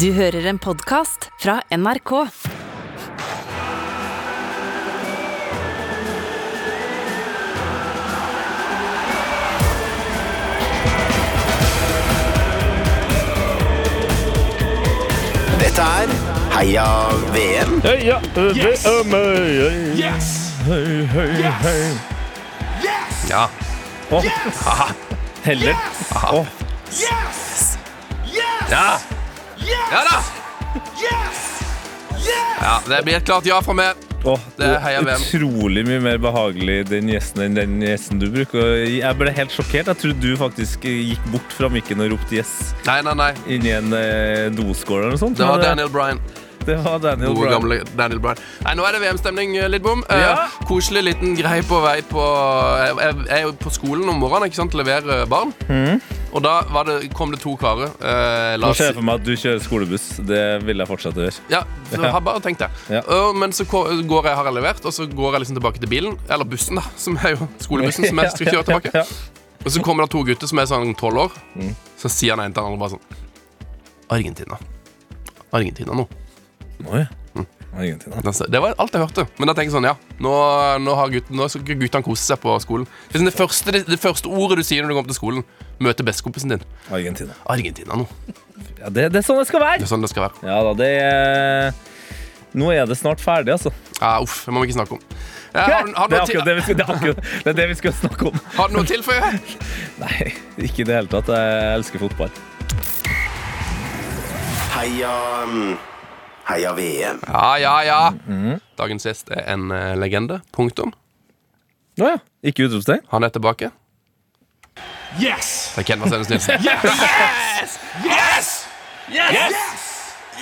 Du hører en podkast fra NRK. Dette er Heia VM. Heia VM! Yes! Hei, hei, hei. Yes! Ja. Å, heller. Å, Yes! Yes! Ja. Yes! ja da! Yes! Yes! Ja, det blir et klart ja fra meg. å, Det er heia VM. utrolig mye mer behagelig den gjesten enn den gjesten du bruker. Og Jeg ble helt sjokkert. Jeg trodde du faktisk gikk bort fra mikken og ropte 'yes' Nei, nei, nei. inni en eh, doskål eller noe sånt. Det var Men Daniel Bryan. Det var Daniel Gode, Bryan. gamle Daniel Bryan. Nei, nå er det VM-stemning, eh, Lidbom. Eh, Ja. Koselig liten greie på vei på Jeg jeg er jo på skolen om morgenen, ikke sant, leverer barn. Og da var det, kom det to karer. Eh, Nå ser jeg for meg at du kjører skolebuss. Det vil jeg fortsette å gjøre. Ja, har bare tenkt det. Ja. Men så går jeg, har jeg levert, og så går jeg liksom tilbake til bilen. Eller bussen, da. Som er jo skolebussen som jeg skal kjøre tilbake. Og så kommer det to gutter som er sånn tolv år. Mm. Så sier han en til den andre bare sånn Argentina. Argentina nå. ja. Argentina. Det var alt jeg hørte. Men da tenker jeg sånn, ja Nå, nå, har gutten, nå skal guttene kose seg på skolen. Det, sånn det, første, det, det første ordet du sier når du kommer til skolen, møter bestekompisen din. Argentina. Argentina nå. Ja, det, det er sånn det skal være. Det er sånn det skal være. Ja da, det er Nå er det snart ferdig, altså. Ja, uff, det må vi ikke snakke om. Ja, har, har, det, er akkurat det, vi skal, det, akkurat, det er det vi skal snakke om. har du noe å tilføye? Nei, ikke i det hele tatt. Jeg elsker fotball. Heia mm, Heia VM. Ja, ja, ja. Dagens gjest er en eh, legende. Punktum. Å ja. Ikke utropstegn? Han er tilbake. Yes! Det er Ken Vasenus Nilsen. Yes! Yes! Yes!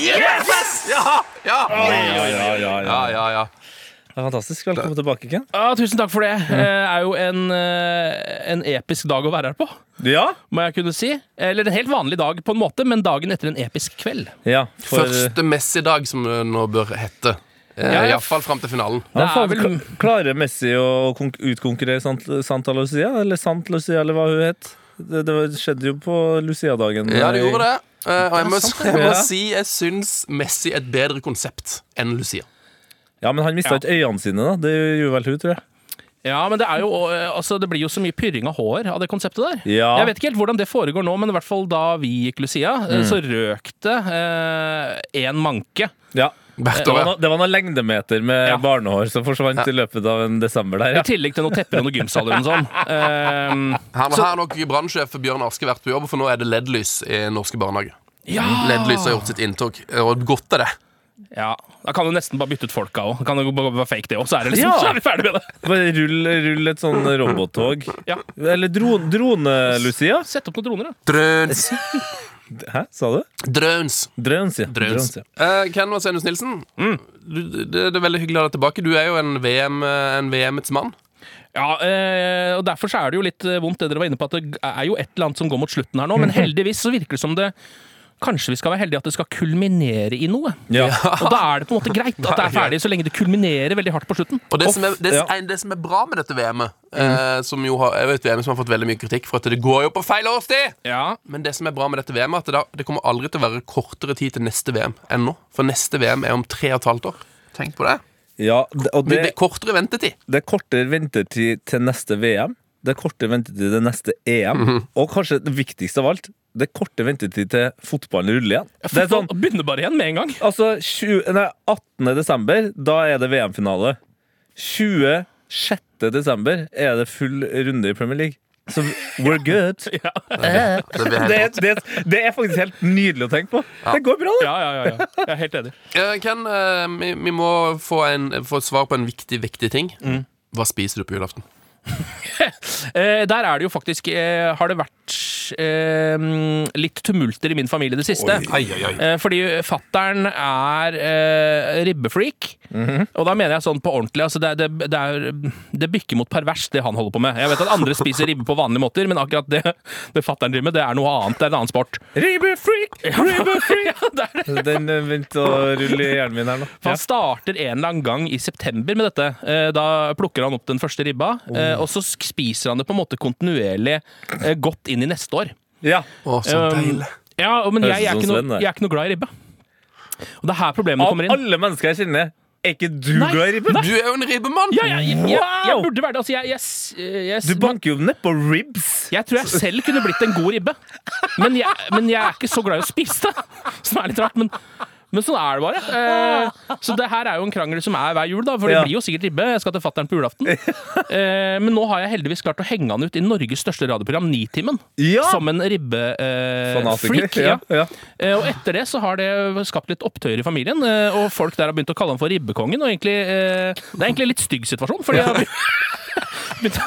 Yes! Ja, ja. Ja, ja, ja, Ja, ja. ja, ja. Det er Fantastisk. Velkommen tilbake, Ken. Ja, tusen takk for det. Det er jo en, eh, en episk dag å være her på, Ja. må jeg kunne si. Eller en helt vanlig dag på en måte, men dagen etter en episk kveld. ja for, Første Messi-dag, som det nå bør hete. Eh, Ja, ja. Iallfall fram til finalen. ja, det er faen, vel- Klarer Messi å konk- utkonkurrere Sant, Santa Lucia? Eller Sant Lucia, eller hva hun het? Det, det skjedde jo på Lucia-dagen. Ja, det gjorde det. Eh, og jeg må, sant, jeg må Ja. si jeg syns Messi er et bedre konsept enn Lucia. Ja, Men han mista Ja. ikke øynene sine, da. Det gjorde vel hun, tror jeg. Ja, men det er jo eh, altså, Det blir jo så mye pyrring av hår av det konseptet der. Ja. Jeg vet ikke helt hvordan det foregår nå, men i hvert fall da vi gikk Lucia, mm. så røk det én manke. Ja. Det var, år. noe, det var noen lengdemeter med Ja. barnehår som forsvant i løpet av en desember der. I tillegg til noen tepper og noen gymsaler og sånt. Eh, Her, her har nok brannsjef Bjørn Aske vært på jobb, for nå er det LED-lys i norske barnehager. LED-lys har gjort sitt inntog, og godt er det. Ja, Da kan du nesten bare bytte ut folka òg. Kan du bare være fake, det òg, så er det liksom Ja. så er vi ferdig med det. Bare rull, rull et sånn robottog. Ja. Eller dron, drone-Lucia. Sett opp noen droner, da. Drøns. Hæ, sa du? Drøns. Drøns, ja. Drøns. Drøns, ja. Uh, Ken Vasenus Nilsen, du, det, det er veldig hyggelig å ha deg tilbake. Du er jo en, VM, eh, en VM-ets mann. Ja, eh, og Derfor så er det jo litt eh, vondt det dere var inne på, at det er jo et eller annet som går mot slutten her nå. Men heldigvis så virker det som det Kanskje vi skal være heldige at det skal kulminere i noe. Ja. Og da er det på en måte greit at det er ferdig, så lenge det kulminerer veldig hardt på slutten. Og det, som er, det, ja. det som er bra med dette VM-et, eh, som jo har, jeg vet VM som har fått veldig mye kritikk for at det går jo på feil årstid Ja, Men det som er bra med dette VM, er at det, da, det kommer aldri til å være kortere tid til neste VM enn nå. For neste VM er om tre og et halvt år. Tenk på det. ja det, og Det, det, er kortere ventetid. det er kortere ventetid til neste VM. Det er kortere ventetid til neste EM. Mhm. Og kanskje det viktigste av alt, det er korte ventetid til fotballen ruller igjen. Det er sånn, Begynner bare igjen med en gang. altså 20, nei, 18. desember, da er det VM-finale. 26. desember er det full runde i Premier League. Så we're good. Det blir helt Det, det, det er faktisk helt nydelig å tenke på. Det går bra, det. Ja, ja, ja, ja. Jeg er helt enig. Ken, eh, vi, vi må få, en, få svar på en viktig, viktig ting. Hva spiser du på julaften? Eh, der er det jo faktisk eh, Har det vært eh, litt tumulter i min familie i det siste. Oi, oi, oi. Eh, fordi fattern er ribbefreak. Og da mener jeg sånn på ordentlig. Altså det, det, det, er, det bykker mot pervers, det han holder på med. Jeg vet at andre spiser ribbe på vanlige måter, men akkurat det, det fattern driver med, det er noe annet. Det er en annen sport. Ribbefreak! Ribbefreak! ja. Den begynte å rulle i hjernen min her nå. Han starter en eller annen gang i september med dette. Eh, Da plukker han opp den første ribba, eh, og så spiser han det på en måte kontinuerlig eh, godt inn i neste år. Ja. Å, så Um, deilig. Ja, men jeg, jeg, er ikke noe, jeg er ikke noe glad i ribbe. Og det er her problemet kommer inn. alle mennesker jeg kjenner, er ikke du Nei, glad i ribbe? Du er jo en ribbemann! Ja, ja, ja, jeg, jeg burde være det. Altså, jeg, jeg, jeg, Du banker jo nedpå ribs. jeg tror jeg selv kunne blitt en god ribbe. Men jeg, men jeg er ikke så glad i å spise det, som er litt rart. Men, men sånn er det bare. Eh, så det her er jo en krangel som er hver jul, da, for det Ja. blir jo sikkert ribbe. Jeg skal til fatter'n på julaften. Eh, men nå har jeg heldigvis klart å henge han ut i Norges største radioprogram, Nitimen. Ja! Som en ribbefreak. Eh, ja. Eh, og etter det så har det skapt litt opptøyer i familien, eh, og folk der har begynt å kalle han for ribbekongen. Og egentlig, eh, det er egentlig en litt stygg situasjon, fordi jeg har begynt,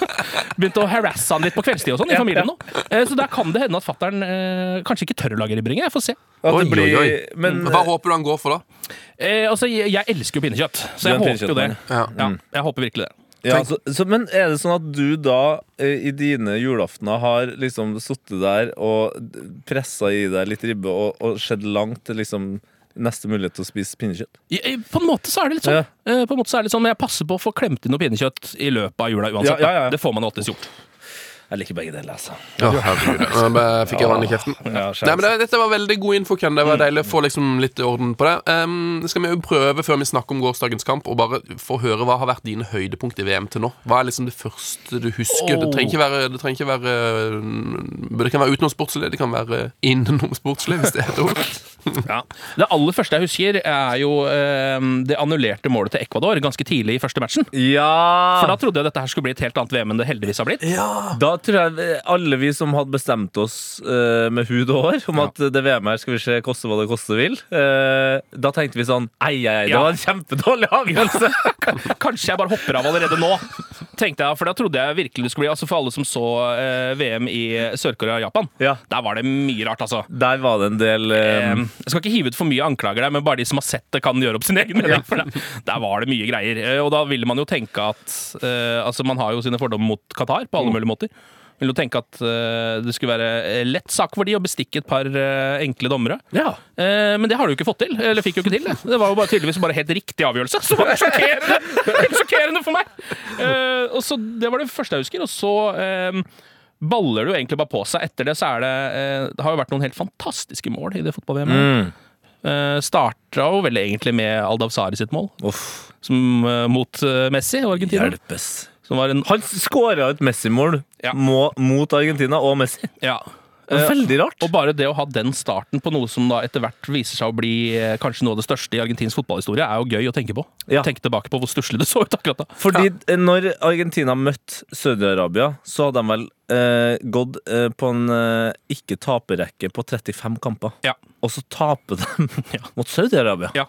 begynte å, harasse han litt på kveldstid og sånn i familien nå. Eh, så der kan det hende at fattern eh, kanskje ikke tør å lage ribberinger. Jeg får se. Oi, blir, oi, oi. Men Hva håper du han går for, da? Eh, altså, jeg, jeg elsker jo pinnekjøtt, så jeg er håper jo det. Ja. Ja, jeg håper virkelig det. ja, så, så, Men er det sånn at du da eh, i dine julaftener har liksom sittet der og pressa i deg litt ribbe og, og sett langt til liksom neste mulighet til å spise pinnekjøtt? I- i- På en måte så er det litt sånn. Ja. Eh, På en måte så er det litt sånn Men jeg passer på å få klemt inn noe pinnekjøtt i løpet av jula uansett. Ja, ja, ja. Det får man alltids gjort. Jeg liker begge deler, altså. Ja, herregud. Jeg fikk jeg vann i kjeften. Ja, Nei, men det, Dette var veldig god info, Ken. Det var deilig å få liksom litt orden på det. Um, skal vi jo prøve, før vi snakker om gårsdagens kamp, og bare få høre hva har vært dine høydepunkt i VM til nå? Hva er liksom det første du husker? Det trenger ikke være Det, trenger ikke være, mm, det kan være utenomsportslig, det kan være innomsportslig, hvis det er et ord. Ja. Det aller første jeg husker, er jo eh, det annullerte målet til Ecuador ganske tidlig i første matchen. Ja! For da trodde jeg dette her skulle bli et helt annet VM enn det heldigvis har blitt. Da tror jeg alle vi som hadde bestemt oss eh, med hud og hår om at det VM her skal vi se koste hva det koste vil, eh, da tenkte vi sånn Ei, ei, ei, det Ja. var en kjempedårlig avgjørelse! Kanskje jeg bare hopper av allerede nå, tenkte jeg. For da trodde jeg virkelig det skulle bli Altså For alle som så eh, VM i Sør-Korea og Japan, Ja. der var det mye rart, altså. Der var det en del eh, Eh, Jeg skal ikke hive ut for mye anklager der, men bare de som har sett det, kan gjøre opp sin egen mening. For der, der var det mye greier. Eh, Og da ville man jo tenke at eh, Altså, man har jo sine fordommer mot Qatar på alle mulige måter. Vil jo tenke at eh, det skulle være eh, lett sak for de å bestikke et par eh, enkle dommere. Ja. Men det har de jo ikke fått til. Eller fikk jo ikke til det. Det var jo bare, tydeligvis bare helt riktig avgjørelse. Så var det sjokkerende! Helt sjokkerende for meg! Og så, Det var det første jeg husker. Og så baller det jo egentlig bare på seg. Etter det så er det Det har jo vært noen helt fantastiske mål i det fotball-VM-et. Mm. Uh, Starta jo vel egentlig med Aldavsari sitt mål, Uff. som, uh, mot uh, Messi og Argentina. Hjelpes. Som var en Han skåra et Messi-mål Ja. mot Argentina og Messi. Ja. Veldig rart. Og bare det å ha den starten på noe som da etter hvert viser seg å bli eh, kanskje noe av det største i argentinsk fotballhistorie, er jo gøy å tenke på. Ja. Tenke tilbake på hvor stusslig det så ut akkurat da. Fordi ja. når Argentina møtte Saudi-Arabia, så hadde de vel eh, gått eh, på en eh, ikke-taperrekke på 35 kamper. Ja. Og så taper de mot Saudi-Arabia. Ja.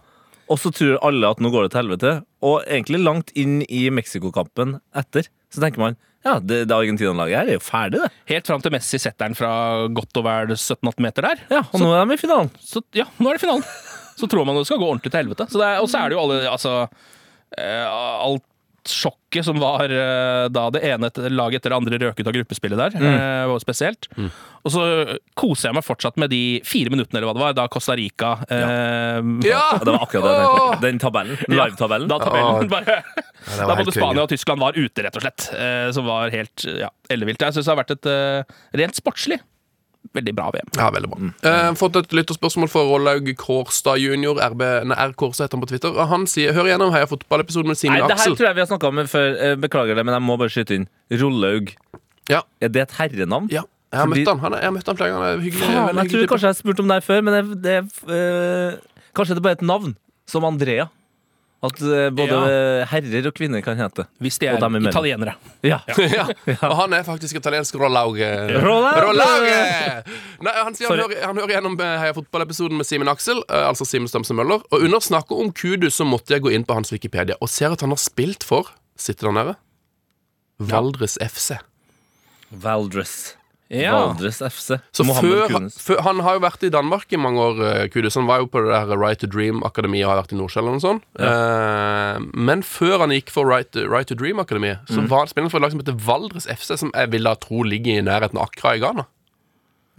Og så tror alle at nå går det til helvete. Og egentlig langt inn i Mexico-kampen etter, så tenker man ja, det, det Argentina-laget her er jo ferdig, det. Helt fram til Messi setter den fra godt og vel 17-18 meter der. Ja, Og nå er de i finalen. Så ja, nå er det finalen. Så tror man det skal gå ordentlig til helvete. Så er- Og så er det jo alle Altså eh, Alt sjokket som var eh, da det ene laget etter det andre røk ut av gruppespillet der, Mm. var spesielt. Og så koser jeg meg fortsatt med de fire minuttene eller hva det var, da Costa Rica eh, Ja! Det var akkurat det. Den tabellen. Live-tabellen. Da tabellen bare ja, Da både Spania og Tyskland var ute, rett og slett. Eh, som var helt ja, ellevilt. Jeg syns det har vært et eh, rent sportslig veldig bra VM. Ja, veldig bra. Eh, fått et lytterspørsmål fra Rollaug Kårstad jr. RB, nei, R. Kårstad heter han på Twitter. Han sier Hør igjennom Heia fotballepisoden med Nei, Aksel. det her tror jeg vi har snakka om før. Eh, Beklager det, men jeg må bare skyte inn. Rollaug. Ja. Er det et herrenavn? Ja, jeg har Fordi- møtt han. han er, jeg har møtt han flere ganger. Er hyggelig. Faen, jeg tror kanskje jeg har spurt om det her før, men det, det øh, Kanskje det bare er et navn, som Andrea. At både både herrer og kvinner kan hete. Hvis de er imellom. italienere. Ja. ja. Og han er faktisk italiensk rolauge. Rolauge! Rollauge! Nei, han sier han hører, han hører gjennom Heia fotball-episoden med Simen Aksel, eh, altså Simen Stamse Møller, og under snakket om Kudus så måtte jeg gå inn på hans Wikipedia og ser at han har spilt for Sitter der nede? Valdres FC. Valdres. Ja. Valdres FC. Så før, før, Han har jo vært i Danmark i mange år, eh, Kudus. Han var jo på det der Right to Dream-akademiet og har vært i Nordsjælland og sånn. Ja. Uh, men før han gikk for Right, right to Dream-akademiet, så Mm. var han spillende for et lag som heter Valdres FC, som jeg vil da tro ligger i nærheten av Accra i Ghana.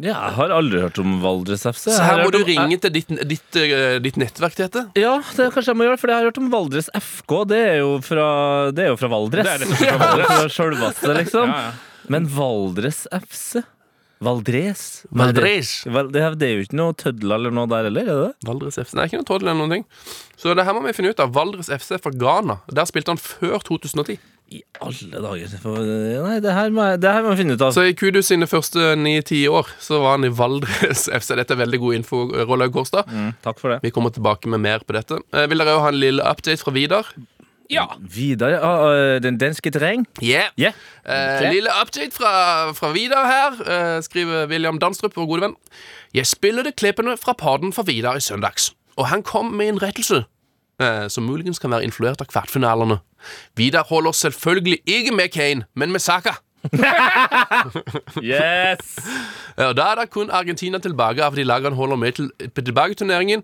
Ja, jeg har aldri hørt om Valdres FC. Så her må du om- ringe til ditt, ditt, eh, ditt nettverk, Tete. Ja, det kanskje jeg må gjøre, for jeg har hørt om Valdres FK. Det er jo fra, det er jo fra Valdres. Det er det fra Valdres. Fra sjølvaste, liksom. Ja, ja. Men Valdres FC Valdres? Valdres. Val- Det er, det jo ikke noe tødler eller noe der heller, er det? Valdres FC. Nei, ikke noe tråd eller noen ting. Så det her må vi finne ut av. Valdres FC fra Ghana. Der spilte han før 2010. I alle dager. Nei, det her, må jeg, det her må jeg finne ut av. Så i Kudus sine første ni-ti år så var han i Valdres FC. Dette er veldig god info, Rollaug Kårstad. Mm, takk for det. Vi kommer tilbake med mer på dette. Eh, vil dere òg ha en lille update fra Vidar? Ja. Vidar, uh, ah, den danske terreng. Yeah. Yeah. Okay. Uh, Lille update fra, fra Vidar her, uh, skriver William Danstrup, vår gode venn. Jeg spillede klippene fra podden for Vidar i søndags, og han kom med en rettelse. Eh, som muligens kan være influert av kvartfinalene. Vidar holder selvfølgelig ikke med Kane, men med Saka. Yes! Og Da er det kun Argentina tilbake de lagene han holder med til, på tilbaketurneringen.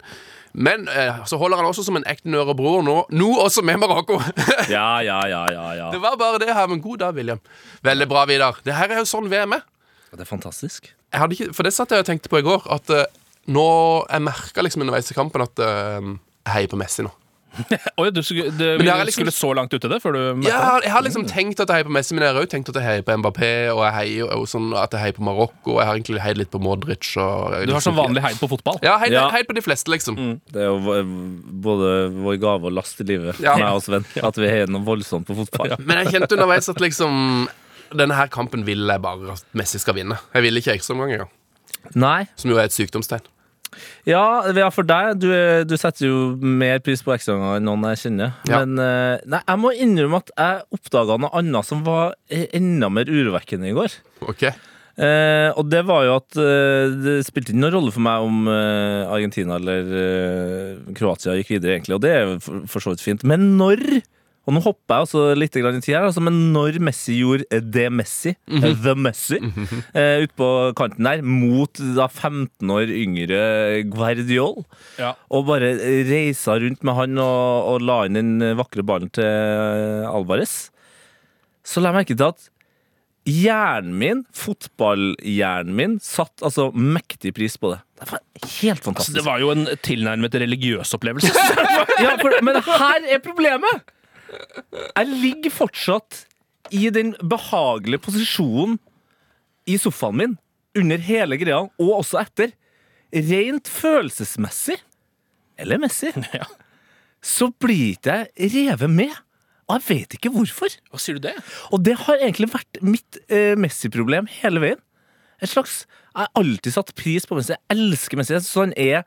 Men eh, så holder han også som en ekte nørebror nå, nå også med Marokko. Ja, ja, ja, ja, ja. det var bare det her. Men god dag, William. Veldig bra, Vidar. Det her er jo sånn VM er. Det er fantastisk. Jeg hadde ikke, for det satt jeg og tenkte på i går, at eh, nå Jeg merka liksom underveis i kampen at eh, jeg heier på Messi nå. Oi, du skulle, du, det er liksom- skulle så langt ut i det før du møtte Ja, ham? jeg har liksom tenkt at jeg heier på Messi, men jeg har òg tenkt at jeg heier på Mbappé, og jeg heier og sånn at jeg heier på Marokko, og jeg har egentlig heid litt på Modric. Og, Du har som vanlig heid på fotball. Ja, heit, Ja. på de fleste, liksom. Det er jo både vår gave og last i livet, Ja. meg og Sven, at vi heier noe voldsomt på fotball. Men jeg kjente underveis at liksom denne her kampen vil jeg bare at Messi skal vinne. Jeg vil ikke ekstraomgang engang, som jo er et sykdomstegn. Ja, ja, for deg. Du, du setter jo mer pris på ekstraomganger enn noen jeg kjenner. Ja. Men eh, nei, jeg må innrømme at jeg oppdaga noe annet som var eh, enda mer urovekkende i går. Ok Eh, og det var jo at eh, det spilte ingen rolle for meg om eh, Argentina eller eh, Kroatia gikk videre, egentlig, og det er for, for så vidt fint. Men når og nå hopper jeg også litt i tid her, altså, men når Messi gjorde eh, det Messi, eh, the Messi, eh, ute på kanten der, mot da 15 år yngre Guardiol, Ja. og bare reisa rundt med han og, og la inn den vakre ballen til Alvarez, så la jeg merke til at hjernen min, fotballhjernen min, satt altså mektig pris på det. Det var helt Altså, fantastisk. det var jo en tilnærmet religiøs opplevelse. ja, for, men her er problemet! Jeg ligger fortsatt i den behagelige posisjonen i sofaen min under hele greia, og også etter. Rent følelsesmessig, eller messig, Ja. så blir ikke jeg revet med. Og jeg vet ikke hvorfor. Hva sier du det? Og det har egentlig vært mitt eh, Messi-problem hele veien. Et slags, Jeg har alltid satt pris på Messi. Jeg elsker Messi. Jeg synes han er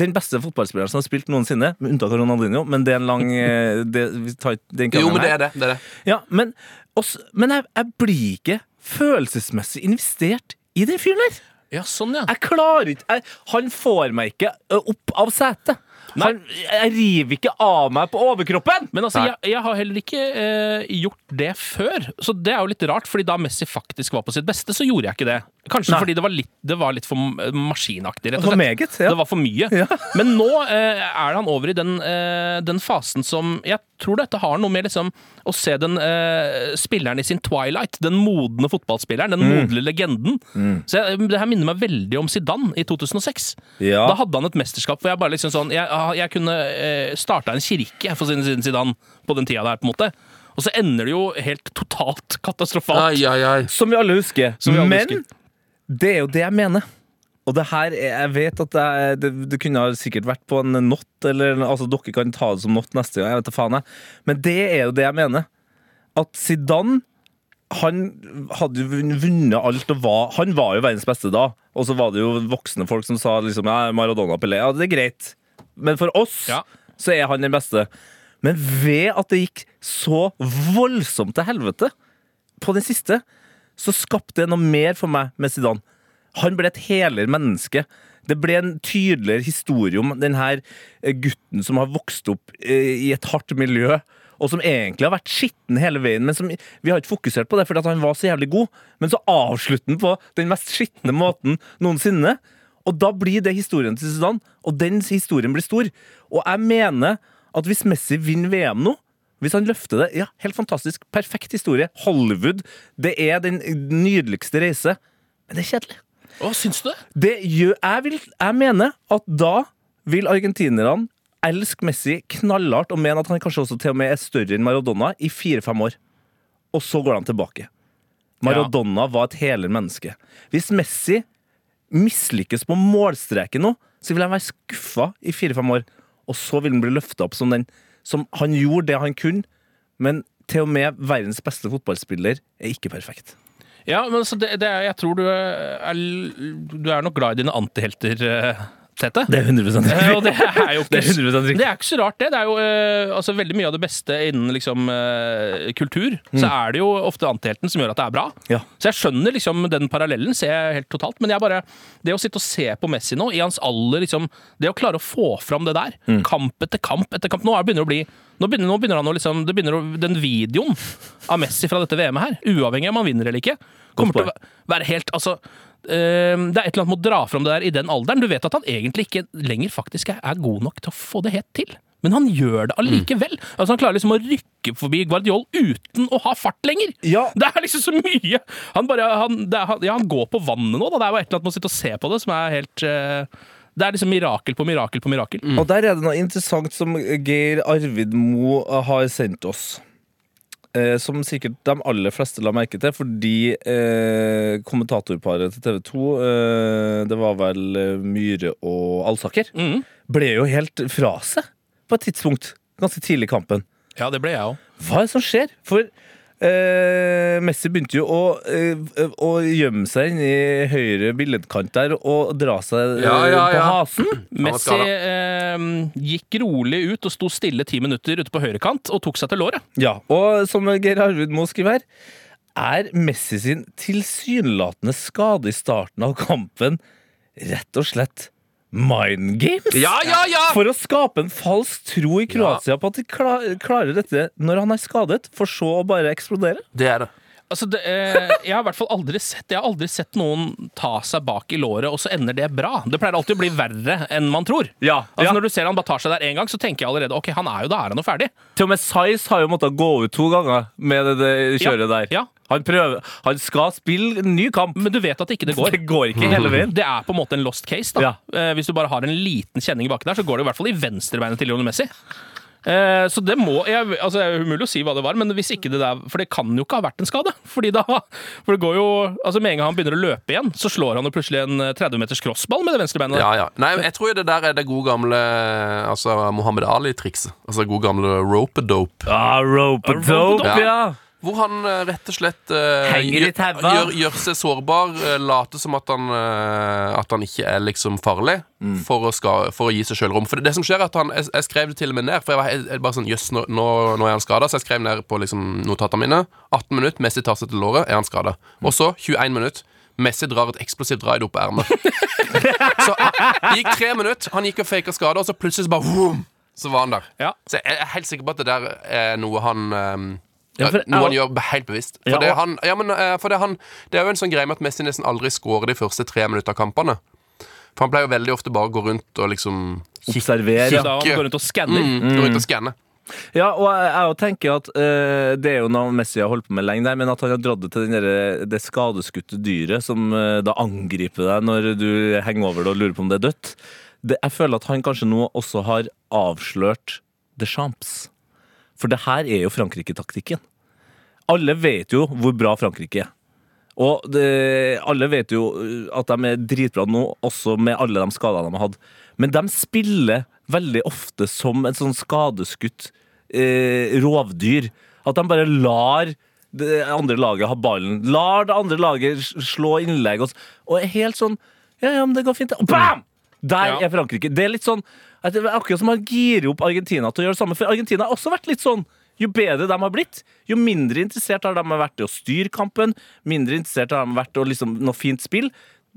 den beste fotballspilleren som har spilt noensinne, med unntak av Ronaldinho. Men det er en lang eh, det, vi tar Jo, men det er det. det, er det. Ja, men også, men jeg, jeg blir ikke følelsesmessig investert i den fyren der. Ja, sånn, ja. Jeg klarer ikke jeg, Han får meg ikke opp av setet. Han, jeg river ikke av meg på overkroppen! Men altså, jeg, jeg har heller ikke eh, gjort det før. Så det er jo litt rart, fordi da Messi faktisk var på sitt beste, så gjorde jeg ikke det. Kanskje Nei. fordi det var litt, det var litt for maskinaktig, rett og For slett. meget, ja. Det var for mye. Ja. Men nå eh, er han over i den, eh, den fasen som Jeg tror dette har noe med liksom å se den eh, spilleren i sin twilight. Den modne fotballspilleren. Den Mm. modne legenden. Så jeg, det her minner meg veldig om Zidane i 2006. Ja. Da hadde han et mesterskap hvor jeg bare liksom sånn Jeg, jeg kunne eh, starta en kirke, for siden Zidane, på den tida der, på en måte. Og så ender det jo helt totalt katastrofalt. Ai, ai, ai. Som vi alle husker. Som vi alle Men husker. det er jo det jeg mener. Og det her, er- jeg vet at det, det, det kunne sikkert vært på en not, eller altså dere kan ta det som not neste gang. jeg vet da faen jeg. Men det er jo det jeg mener. At Zidane han hadde jo vunnet alt og var Han var jo verdens beste da. Og så var det jo voksne folk som sa liksom ja, Maradona Pelé. Ja, det er greit. Men for oss Ja. så er han den beste. Men ved at det gikk så voldsomt til helvete på den siste, så skapte det noe mer for meg med Zidane. Han ble et helere menneske. Det ble en tydeligere historie om denne eh, gutten som har vokst opp eh, i et hardt miljø, og som egentlig har vært skitten hele veien, men som vi har ikke fokusert på det fordi han var så jævlig god. Men så avslutter han på den mest skitne måten noensinne. Og da blir det historien til Zidane, og den historien blir stor. Og jeg mener at hvis Messi vinner VM nå, hvis han løfter det, ja, helt fantastisk. Perfekt historie. Hollywood. Det er den nydeligste reise. Men det er kjedelig. Å, syns du det? Gjør, jeg, vil, jeg mener at da vil argentinerne elske Messi knallhardt og mene at han kanskje også til og med er større enn Maradona i fire-fem år. Og så går de tilbake. Maradona var et hele menneske. Hvis Messi mislykkes på målstreken nå, så vil han være skuffa i fire-fem år. Og så vil han bli løfta opp som den som Han gjorde det han kunne, men til og med verdens beste fotballspiller er ikke perfekt. Ja, men det, det er, jeg tror du er, du er nok glad i dine antihelter, eh, Tete. Det er 100 Eh, Og det er jo ikke, Det er 100% riktig. det er ikke så rart, det. Det er jo eh, altså, veldig mye av det beste innen liksom, eh, kultur. Så er det jo ofte antihelten som gjør at det er bra. Ja. Så jeg skjønner liksom den parallellen, ser jeg helt totalt. Men jeg bare, det å sitte og se på Messi nå, i hans alder, liksom, det å klare å få fram det der, kamp etter kamp etter kamp Nå er- begynner det å bli nå begynner, nå begynner han å liksom, det begynner å, Den videoen av Messi fra dette VM-et her, uavhengig av om han vinner eller ikke, kommer til å være helt altså, Det er et eller annet med å dra fram det der i den alderen. Du vet at han egentlig ikke lenger faktisk er, god nok til å få det helt til. Men han gjør det allikevel. Altså Han klarer liksom å rykke forbi Guardiol uten å ha fart lenger. Ja. Det er liksom så mye! Han bare, han, er, han, ja, han går på vannet nå, da. Det er jo et eller annet med å sitte og se på det som er helt uh, Det er liksom mirakel på mirakel på mirakel. Og der er det noe interessant som Geir Arvid Mo har sendt oss. Eh, som sikkert de aller fleste la merke til, fordi eh, kommentatorparet til TV 2, eh, det var vel eh, Myhre og Alsaker, mm. ble jo helt fra seg på et tidspunkt. Ganske tidlig i kampen. Ja, det ble jeg òg. Hva er det som skjer? For eh, Messi begynte jo å, eh, å gjemme seg inn i høyre billedkant der og dra seg eh, Ja, ja, på ja. hasen. Messi eh, gikk rolig ut og sto stille ti minutter ute på høyrekant og tok seg til låret. Ja, og som Geir Arvid Moe skriver her, er Messi sin tilsynelatende skade i starten av kampen rett og slett mind games? Ja, ja, ja! For å skape en falsk tro i Kroatia på at de kla- klarer dette når han er skadet, for så å bare eksplodere? Det er det. Altså, det, eh, jeg har i hvert fall aldri sett Jeg har aldri sett noen ta seg bak i låret, og så ender det bra. Det pleier alltid å bli verre enn man tror. Ja, Altså ja. Når du ser han bare tar seg der én gang, så tenker jeg allerede ok, han er jo da er han jo ferdig. Til og med Size har jo måttet gå ut to ganger med det, det kjøret Ja, der. ja. Han, prøver, han skal spille en ny kamp. Men du vet at ikke det går. Det går ikke hele veien. Det er på en måte en lost case. da Ja. eh, Hvis du bare har en liten kjenning baki der, så går det i hvert fall i venstrebeinet til Lionel Messi. Eh, så det må jeg, altså Det er umulig å si hva det var, men hvis ikke det der For det kan jo ikke ha vært en skade. Fordi da For det går jo Altså Med en gang han begynner å løpe igjen, så slår han jo plutselig en eh, 30 meters crossball med det venstrebeinet. Ja, ja. Nei, jeg tror det der er det gode gamle Altså Mohammed Ali-trikset. Altså god gamle rope-dope. Ah, rope rope-a-dope, dope, ja. Hvor han eh, rett og slett eh, Henger i gjør, taua. gjør, gjør seg sårbar, uh, later som at han, eh, at han ikke er liksom farlig, Mm. for, å ska, for å gi seg sjøl rom. For det, det som skjer er at han Jeg, jeg skrev det til og med ned, for jeg var jeg, jeg bare sånn Jøss, nå, nå, nå er han skada. Så jeg skrev ned på liksom notatene mine. 18 minutter, Messi tar seg til låret, er han skada. Og så, 21 minutter, Messi drar et eksplosivt raid opp ermet. så det gikk tre minutter, han gikk og faka skade, og så plutselig så bare vroom, så var han der. Ja. Så jeg er helt sikker på at det der er noe han ehm, Ja, for- Noe han gjør helt bevisst. For, Ja, det, han, ja, men, eh, for det, han, det er jo en sånn greie med at Messi nesten aldri skårer de første tre minutter av kampene. For han pleier jo veldig ofte bare å gå rundt og liksom Observere. Ja. da han går rundt og skanner. mm, Gå rundt og skanne. Ja, og jeg, jeg tenker at uh, det er jo noe Messi har holdt på med lenge der, men at han har dratt det til den der, det skadeskutte dyret som uh, da angriper deg når du henger over det og lurer på om det er dødt. Det, jeg føler at han kanskje nå også har avslørt Deschamps. For det her er jo Frankrike-taktikken. Alle vet jo hvor bra Frankrike er. Og det, alle vet jo uh, at de er dritbra nå, også med alle de skadene de har hatt. Men de spiller veldig ofte som et sånn skadeskutt eh, rovdyr. At de bare lar det andre laget ha ballen. Lar det andre laget slå innlegg. Og, og er helt sånn Ja, ja, men det går fint. Og bam! Der Ja. er Frankrike. Det er litt sånn at det er akkurat som man girer opp Argentina til å gjøre det samme. For Argentina har også vært litt sånn. Jo bedre de har blitt, jo mindre interessert har de vært i å styre kampen. Mindre interessert har de vært i liksom, noe fint spill.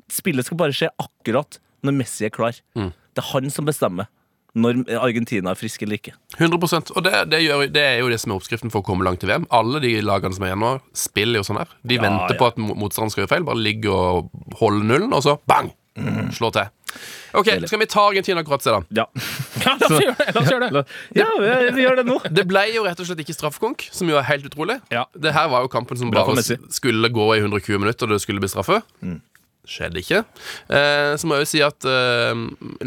Spillet skal bare skje akkurat når Messi er klar. Det er han som bestemmer når Argentina er frisk eller ikke. 100 Og det, det, gjør, det er jo det som er oppskriften for å komme langt til VM. Alle de lagene som er igjen nå, spiller jo sånn her. De Ja, venter ja. på at mo- motstanderen skal gjøre feil. Bare ligger og holder nullen, og så bang! Slår til. OK, skal vi ta Argentina og Kroatia, da? Ja, Ja, la oss gjøre det! La oss gjøre det. ja vi, vi gjør det nå. Det ble jo rett og slett ikke straffekonk, som jo er helt utrolig. Ja. Det her var jo kampen som bare skulle gå i 120 minutter, og det skulle bli straffe. Skjedde ikke. Eh, så må jeg jo si at eh,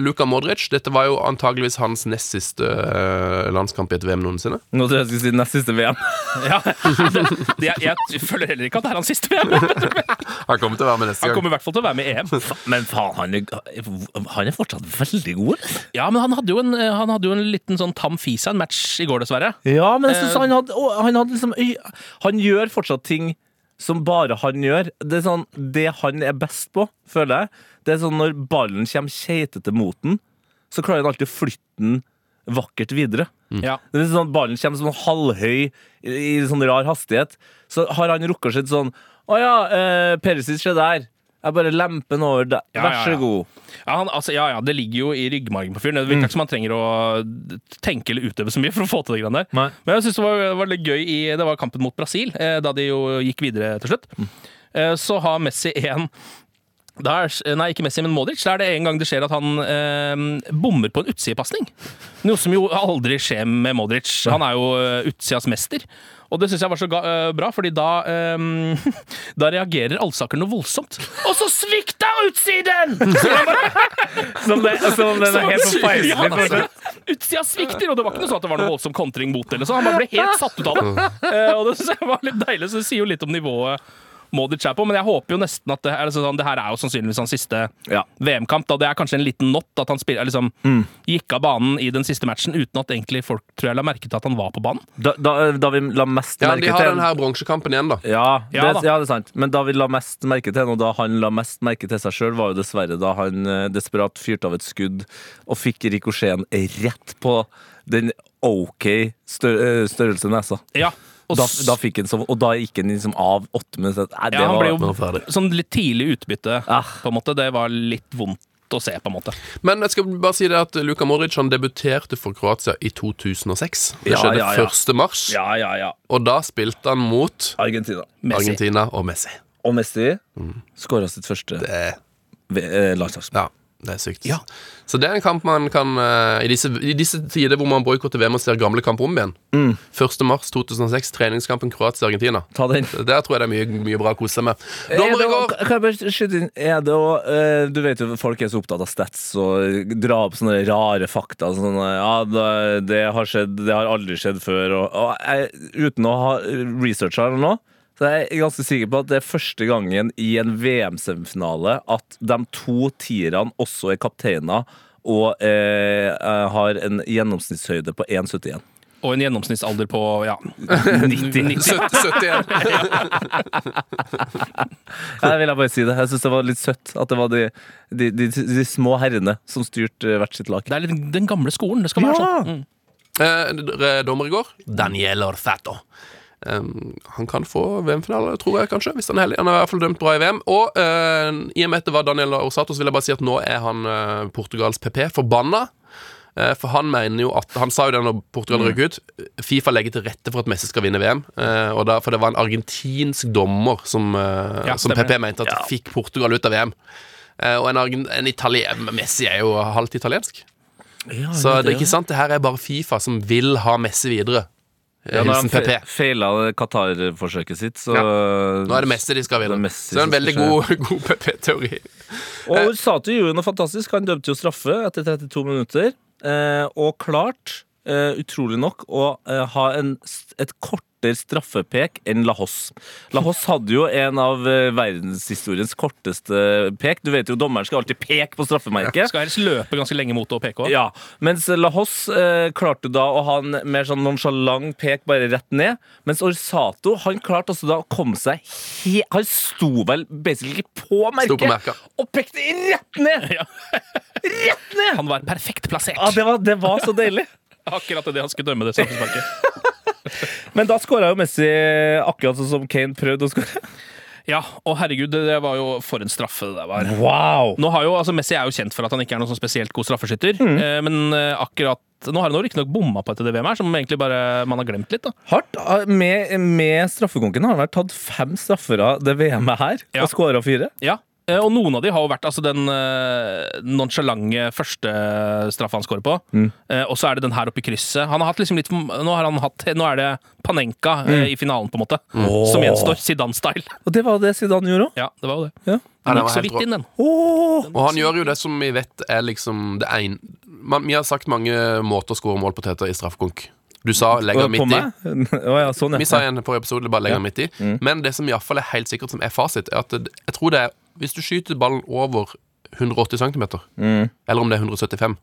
Luka Modric Dette var jo antageligvis hans nest siste eh, landskamp i et VM noensinne. Nå tror jeg jeg skulle si nest siste VM. Ja. Det- jeg, jeg føler heller ikke at det er hans siste VM. Han kommer til å være med neste gang. Han kommer i hvert fall til å være med i EM. Men faen, han er, han er fortsatt veldig god. Ja, men han hadde jo en, han hadde jo en liten sånn tam fis av en match i går, dessverre. Ja, men jeg synes han hadde, å, han hadde liksom Han gjør fortsatt ting som bare han gjør. Det er sånn, det han er best på, føler jeg. Det er sånn Når ballen kommer keitete mot den, så klarer han alltid å flytte den vakkert videre. Ja. Det er sånn Ballen kommer sånn halvhøy i, i sånn rar hastighet. Så har han rukket sitt sånn Å ja, eh, Perisic, er der. Jeg bare lemper den over der. Ja, Vær så ja. god. Ja, han, altså, ja, ja, det ligger jo i ryggmargen på fyren. Det virker ikke som han trenger å tenke eller utøve så mye for å få til det greiene der. Nei. Men jeg synes det var, var litt gøy i Det var kampen mot Brasil, eh, da de jo gikk videre til slutt. Eh, så har Messi en da er, nei, ikke Messi, men Modric. Da er det en gang det skjer at han eh, bommer på en utsidepasning. Noe som jo aldri skjer med Modric. Han er jo eh, utsidas mester. Og det syns jeg var så eh, bra, fordi da um, Da reagerer Alsaker noe voldsomt. Og så svikta utsiden! Som, det, som om den er helt forferdelig. Ja, altså, Utsida svikter, og det var ikke noe sånn at det var noe voldsom kontring mot det. eller sånn. Han bare ble helt satt ut av det. Uh, og det synes jeg var litt deilig, så det sier jo litt om nivået Modric er på. Men jeg håper jo nesten at det, er sånn, det her er jo sannsynligvis hans siste Ja. VM-kamp. da Det er kanskje en liten not at han spiller, liksom, gikk av banen i den siste matchen uten at egentlig folk tror jeg la merke til at han var på banen. Da, da, da vi la mest Ja, merke De har til den her bronsekampen igjen, da. Ja, det, Ja ja, det er sant. Men da vi la mest merke til henne, og da han la mest merke til seg sjøl, var jo dessverre da han eh, desperat fyrte av et skudd og fikk rikosjeen rett på den OK stør eh, størrelse nesa. Ja, Da, da fikk han så, og da gikk han liksom av åtte minutter. Nei, det ja, han var, ble jo sånn litt tidlig utbytte, Ah. på en måte. Det var litt vondt å se, på en måte. Men jeg skal bare si det at Luka Moric han debuterte for Kroatia i 2006. Det Ja, skjedde ja, ja. 1. mars, Ja, ja, ja. og da spilte han mot Argentina. Messi. Argentina og Messi. Og Messi mm. skåra sitt første Det eh, landslagsmål. ja, det er sykt. Så det er en kamp man kan eh, I disse, i disse tider hvor man boikotter VM og ser gamle kamper om igjen. 1. mars 2006, treningskampen Kroatia-Argentina. Ta den. Der tror jeg det er mye, mye bra å kose seg med. Er det, går! kan jeg bare skyte inn Er det å eh, Du vet jo folk er så opptatt av stats og dra opp sånne rare fakta. Sånne, ja, det, har skjedd, det har aldri skjedd før. Og, og jeg, uten å ha researcha det nå, så jeg er ganske sikker på at det er første gangen i en VM-semifinale at de to tierne også er kapteiner og eh, eh, har en gjennomsnittshøyde på 1,71. Og en gjennomsnittsalder på ja, 90. 70, 71. Jeg vil jeg bare si det. Jeg syns det var litt søtt at det var de, de, de, de små herrene som styrte hvert sitt lag. Det er litt den gamle skolen. Det skal være Ja. sånn. Mm. Eh, dommer i går Daniel Orfato. Um, han kan få VM-finale, tror jeg kanskje. Hvis Han er heldig Han er i hvert fall dømt bra i VM. Og uh, i og med at det var Daniel Orsato, så vil jeg bare si at nå er han uh, Portugals PP forbanna. Uh, for han mener jo at Han sa jo det når Portugal røk ut. Fifa legger til rette for at Messi skal vinne VM. og da, for det var en argentinsk dommer som, Ja, som. PP mente at fikk Portugal ut av VM. Og en, en italien, Messi er jo halvt italiensk. Så det er ikke sant, det her er bare Fifa som vil ha Messi videre. Ja, når Hilsen PP. fe feila Qatar-forsøket sitt, så Nå er det Messi de skal Det er. Messi Så det er en veldig god, god PP-teori. Og Sato gjorde noe fantastisk. Han dømte jo straffe etter 32 minutter. Eh, og klart, eh, utrolig nok, å eh, ha en, et et kortere straffepek enn La Hoss. La Hoss hadde jo en av eh, verdenshistoriens korteste pek. Du vet jo, dommeren skal alltid peke på straffemerket. Skal helst løpe ganske lenge mot det og peke òg. Ja, Mens Lahos eh, klarte da å ha en mer sånn nonsjalant pek bare rett ned. Mens Orsato han klarte også da å komme seg he Han sto vel basically på merket, på merket. og pekte rett ned! Ja. Rett ned! Han var perfekt plassert. Ja, det var, det var så deilig. Akkurat det han skulle dømme det straffesparket. Men da skåra jo Messi akkurat sånn som Kane prøvde å skåre. Ja, og herregud, det var jo for en straffe det der var. Wow! Nå har jo, altså Messi er jo kjent for at han ikke er noen sånn spesielt god straffeskytter, Mm. eh, men eh, akkurat nå har han riktignok bomma på etter det VM her, som egentlig bare man har glemt litt. da. Hardt. Ah, Med, med straffekonken har han vært tatt fem straffer av det VM-et her, Ja. og skåra fire. Ja, og noen av de har jo vært altså den uh, nonchalante første straffa han scorer på, Mm. Uh, og så er det den her oppe i krysset. Han har hatt liksom litt, nå, har han hatt, nå er det Panenka Mm. uh, i finalen, på en måte, som gjenstår. Zidane-style. Og det var det Zidane gjorde òg. Ja, det var jo det. Ja. Ja, Den gikk så vidt inn, den. Og han gjør jo det som vi vet er liksom det ene man, Vi har sagt mange måter å skåre målpoteter i straffekonk. Du sa 'legg den midt i. Oh, ja, sånn, ja. Vi sa i en forrige episode bare 'legg den midt i. Mm. Men det som i hvert fall er helt sikkert som er fasit, er at jeg tror det er Hvis du skyter ballen over 180 cm, Mm. eller om det er 175,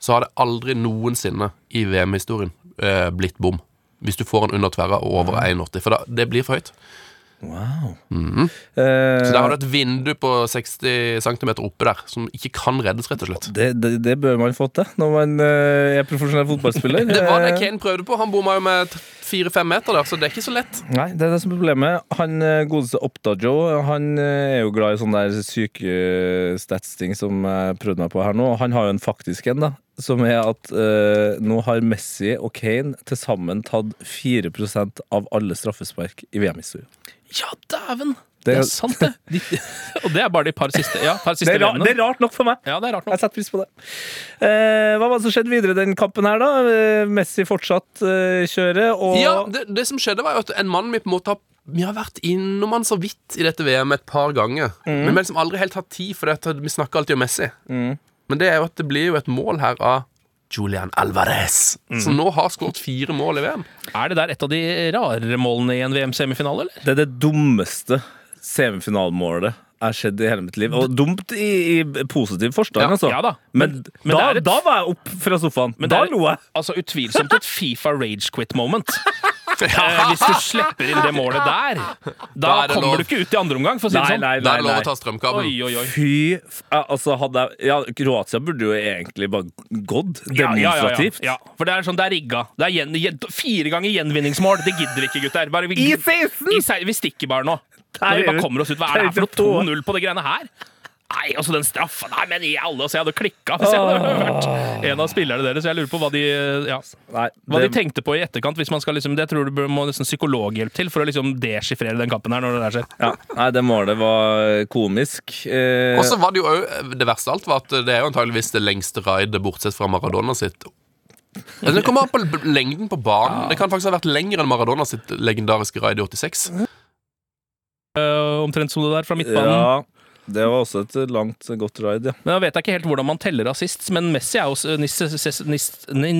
så har det aldri noensinne i VM-historien eh, blitt bom. Hvis du får den under tverra og over 1,80. For da, det blir for høyt. Wow. Mhm. Uh, Så der har du et vindu på 60 cm oppe der som ikke kan reddes, rett og slett. det, det, det bør man få til når man uh, er profesjonell fotballspiller. Det var det Eh, Kane prøvde på. Han bomma jo med fire-fem meter der, så det er ikke så lett. Nei, det er det som er problemet. Han godeste Oppda-Joe Han er jo glad i sånne der syke stats-ting som jeg prøvde meg på her nå. Han har jo en faktisk en, da. Som er at uh, nå har Messi og Kane til sammen tatt 4% av alle straffespark i VM-historien. Ja, dæven! Det Det er- sant, det. De, og det er bare de par siste Ja, par siste Det er, rart, det er rart nok for meg. Ja, det er rart Jeg nok. setter pris på det. Eh, hva var det som skjedde videre i den kampen her, da? Eh, Messi fortsatt eh, kjører, og Ja, det, det som skjedde, var jo at en mann vi på en måte har Vi har vært innom han så vidt i dette VM et par ganger. Men vi har liksom aldri helt hatt tid, for det vi snakker alltid om Messi. Men det er jo at det blir jo et mål her av Julian Alvarez, som nå har skåret fire mål i VM. Er det der et av de rarere målene i en VM-semifinale, eller? Det er det dummeste semifinalmålet er skjedd i hele mitt liv. Og dumt i, i positiv forstand, Ja, altså. ja da. Men, Men- men da, et- da var jeg opp fra sofaen. Men da lo jeg. Altså utvilsomt et Fifa rage quit moment. Eh, hvis du slipper inn det målet der, da, Da er det kommer lov. du ikke ut i andre omgang, for å si det sånn. Da er det lov å ta. Oi, oi, oi. Fy f- ja, Altså, hadde jeg Ja, Kroatia burde jo egentlig bare gått Ja, ja, ja, ja. demonstrativt. Ja, for det er sånn, det er rigga. Det er gjen, gjen, fire ganger gjenvinningsmål. Det gidder vi ikke, gutter. Bare, vi, I 16! I se- vi stikker bare nå. Når vi er bare kommer oss ut. Hva er det er her for noe 2-0 på det greiene her? Nei, altså den straffa Nei, men i alle oss, jeg hadde klikka hvis jeg hadde vært en av spillerne deres. Jeg lurer på hva de ja, Nei, Hva de tenkte på i etterkant. Hvis man skal liksom, det tror du må nesten psykologhjelp til for å liksom deschiffrere den kampen her. når det der skjer. ja, Nei, det målet var komisk. Eh, Og så var det jo òg Det verste av alt var at det er jo antageligvis det lengste raidet, bortsett fra Maradona sitt. Altså, Det kommer an på lengden på banen. Det kan faktisk ha vært lengre enn Maradona sitt legendariske raid i 86. Uh, omtrent som det der fra midtbanen. ja, det var også et langt, godt ride, ja. Men Jeg vet ikke helt hvordan man teller assist, men Messi er jo nist, siste. eh,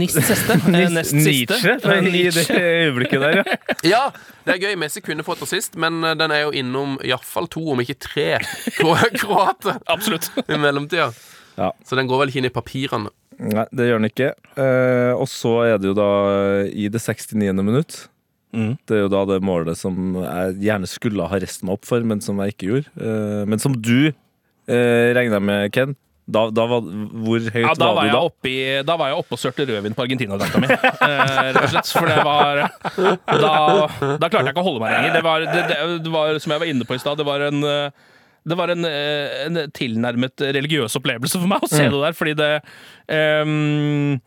Nest siste. Nietzsche i det øyeblikket der, ja. Ja, det er gøy. Messi kunne fått assist, men eh, den er jo innom iallfall to, om ikke tre, kro- kroater Absolutt. i mellomtida. Ja. Så den går vel ikke inn i papirene. Nei, det gjør den ikke. Eh, og så er det jo da i det 69. minutt. Mm. Det er jo da det målet som jeg gjerne skulle ha reist meg opp for, men som jeg ikke gjorde. Eh, men som du eh, regna med, Ken. Da, da var, hvor høyt Ja, da var, var du da? Oppi, da var jeg oppe og sørte rødvin på Argentina-drakta mi. Eh, rett og slett. For det var da, da klarte jeg ikke å holde meg lenger. Det var, det, det, var som jeg var inne på i stad, det var en det var en, en tilnærmet religiøs opplevelse for meg å se det der, fordi det ehm,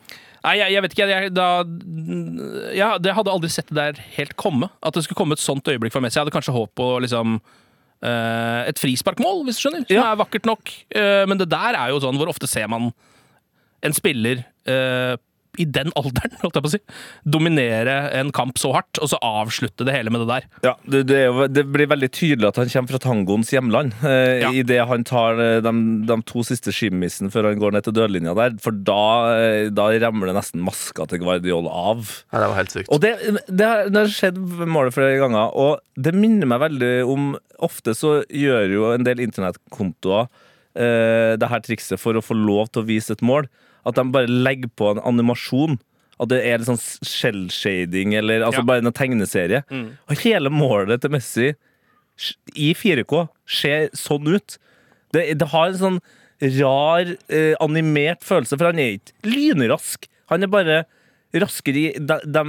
Nei, jeg, jeg vet ikke. Jeg, da, ja, det hadde aldri sett det der helt komme. At det skulle komme et sånt øyeblikk for Messi. Jeg hadde kanskje håp på liksom uh, et frisparkmål, hvis du skjønner. Som er vakkert nok. Uh, men det der er jo sånn Hvor ofte ser man en spiller eh, i den alderen, holdt jeg på å si, dominere en kamp så hardt, og så avslutte det hele med det der. Ja, det, det, er jo, det blir veldig tydelig at han kommer fra tangoens hjemland. Eh, Ja. Idet han tar eh, de, de to siste skimmissene før han går ned til dørlinja der. For da, eh, da ramler nesten maska til Guardiola av. Ja, det var helt sykt. Og det, det, har, det har skjedd målet flere ganger, og det minner meg veldig om Ofte så gjør jo en del internettkontoer eh, det her trikset for å få lov til å vise et mål. At de bare legger på en animasjon. At det er litt sånn shell-shading, eller altså Ja. bare en tegneserie. Og hele målet til Messi i 4K ser sånn ut. Det, det har en sånn rar, eh, animert følelse, for han er ikke lynrask. Han er bare raskere i de, de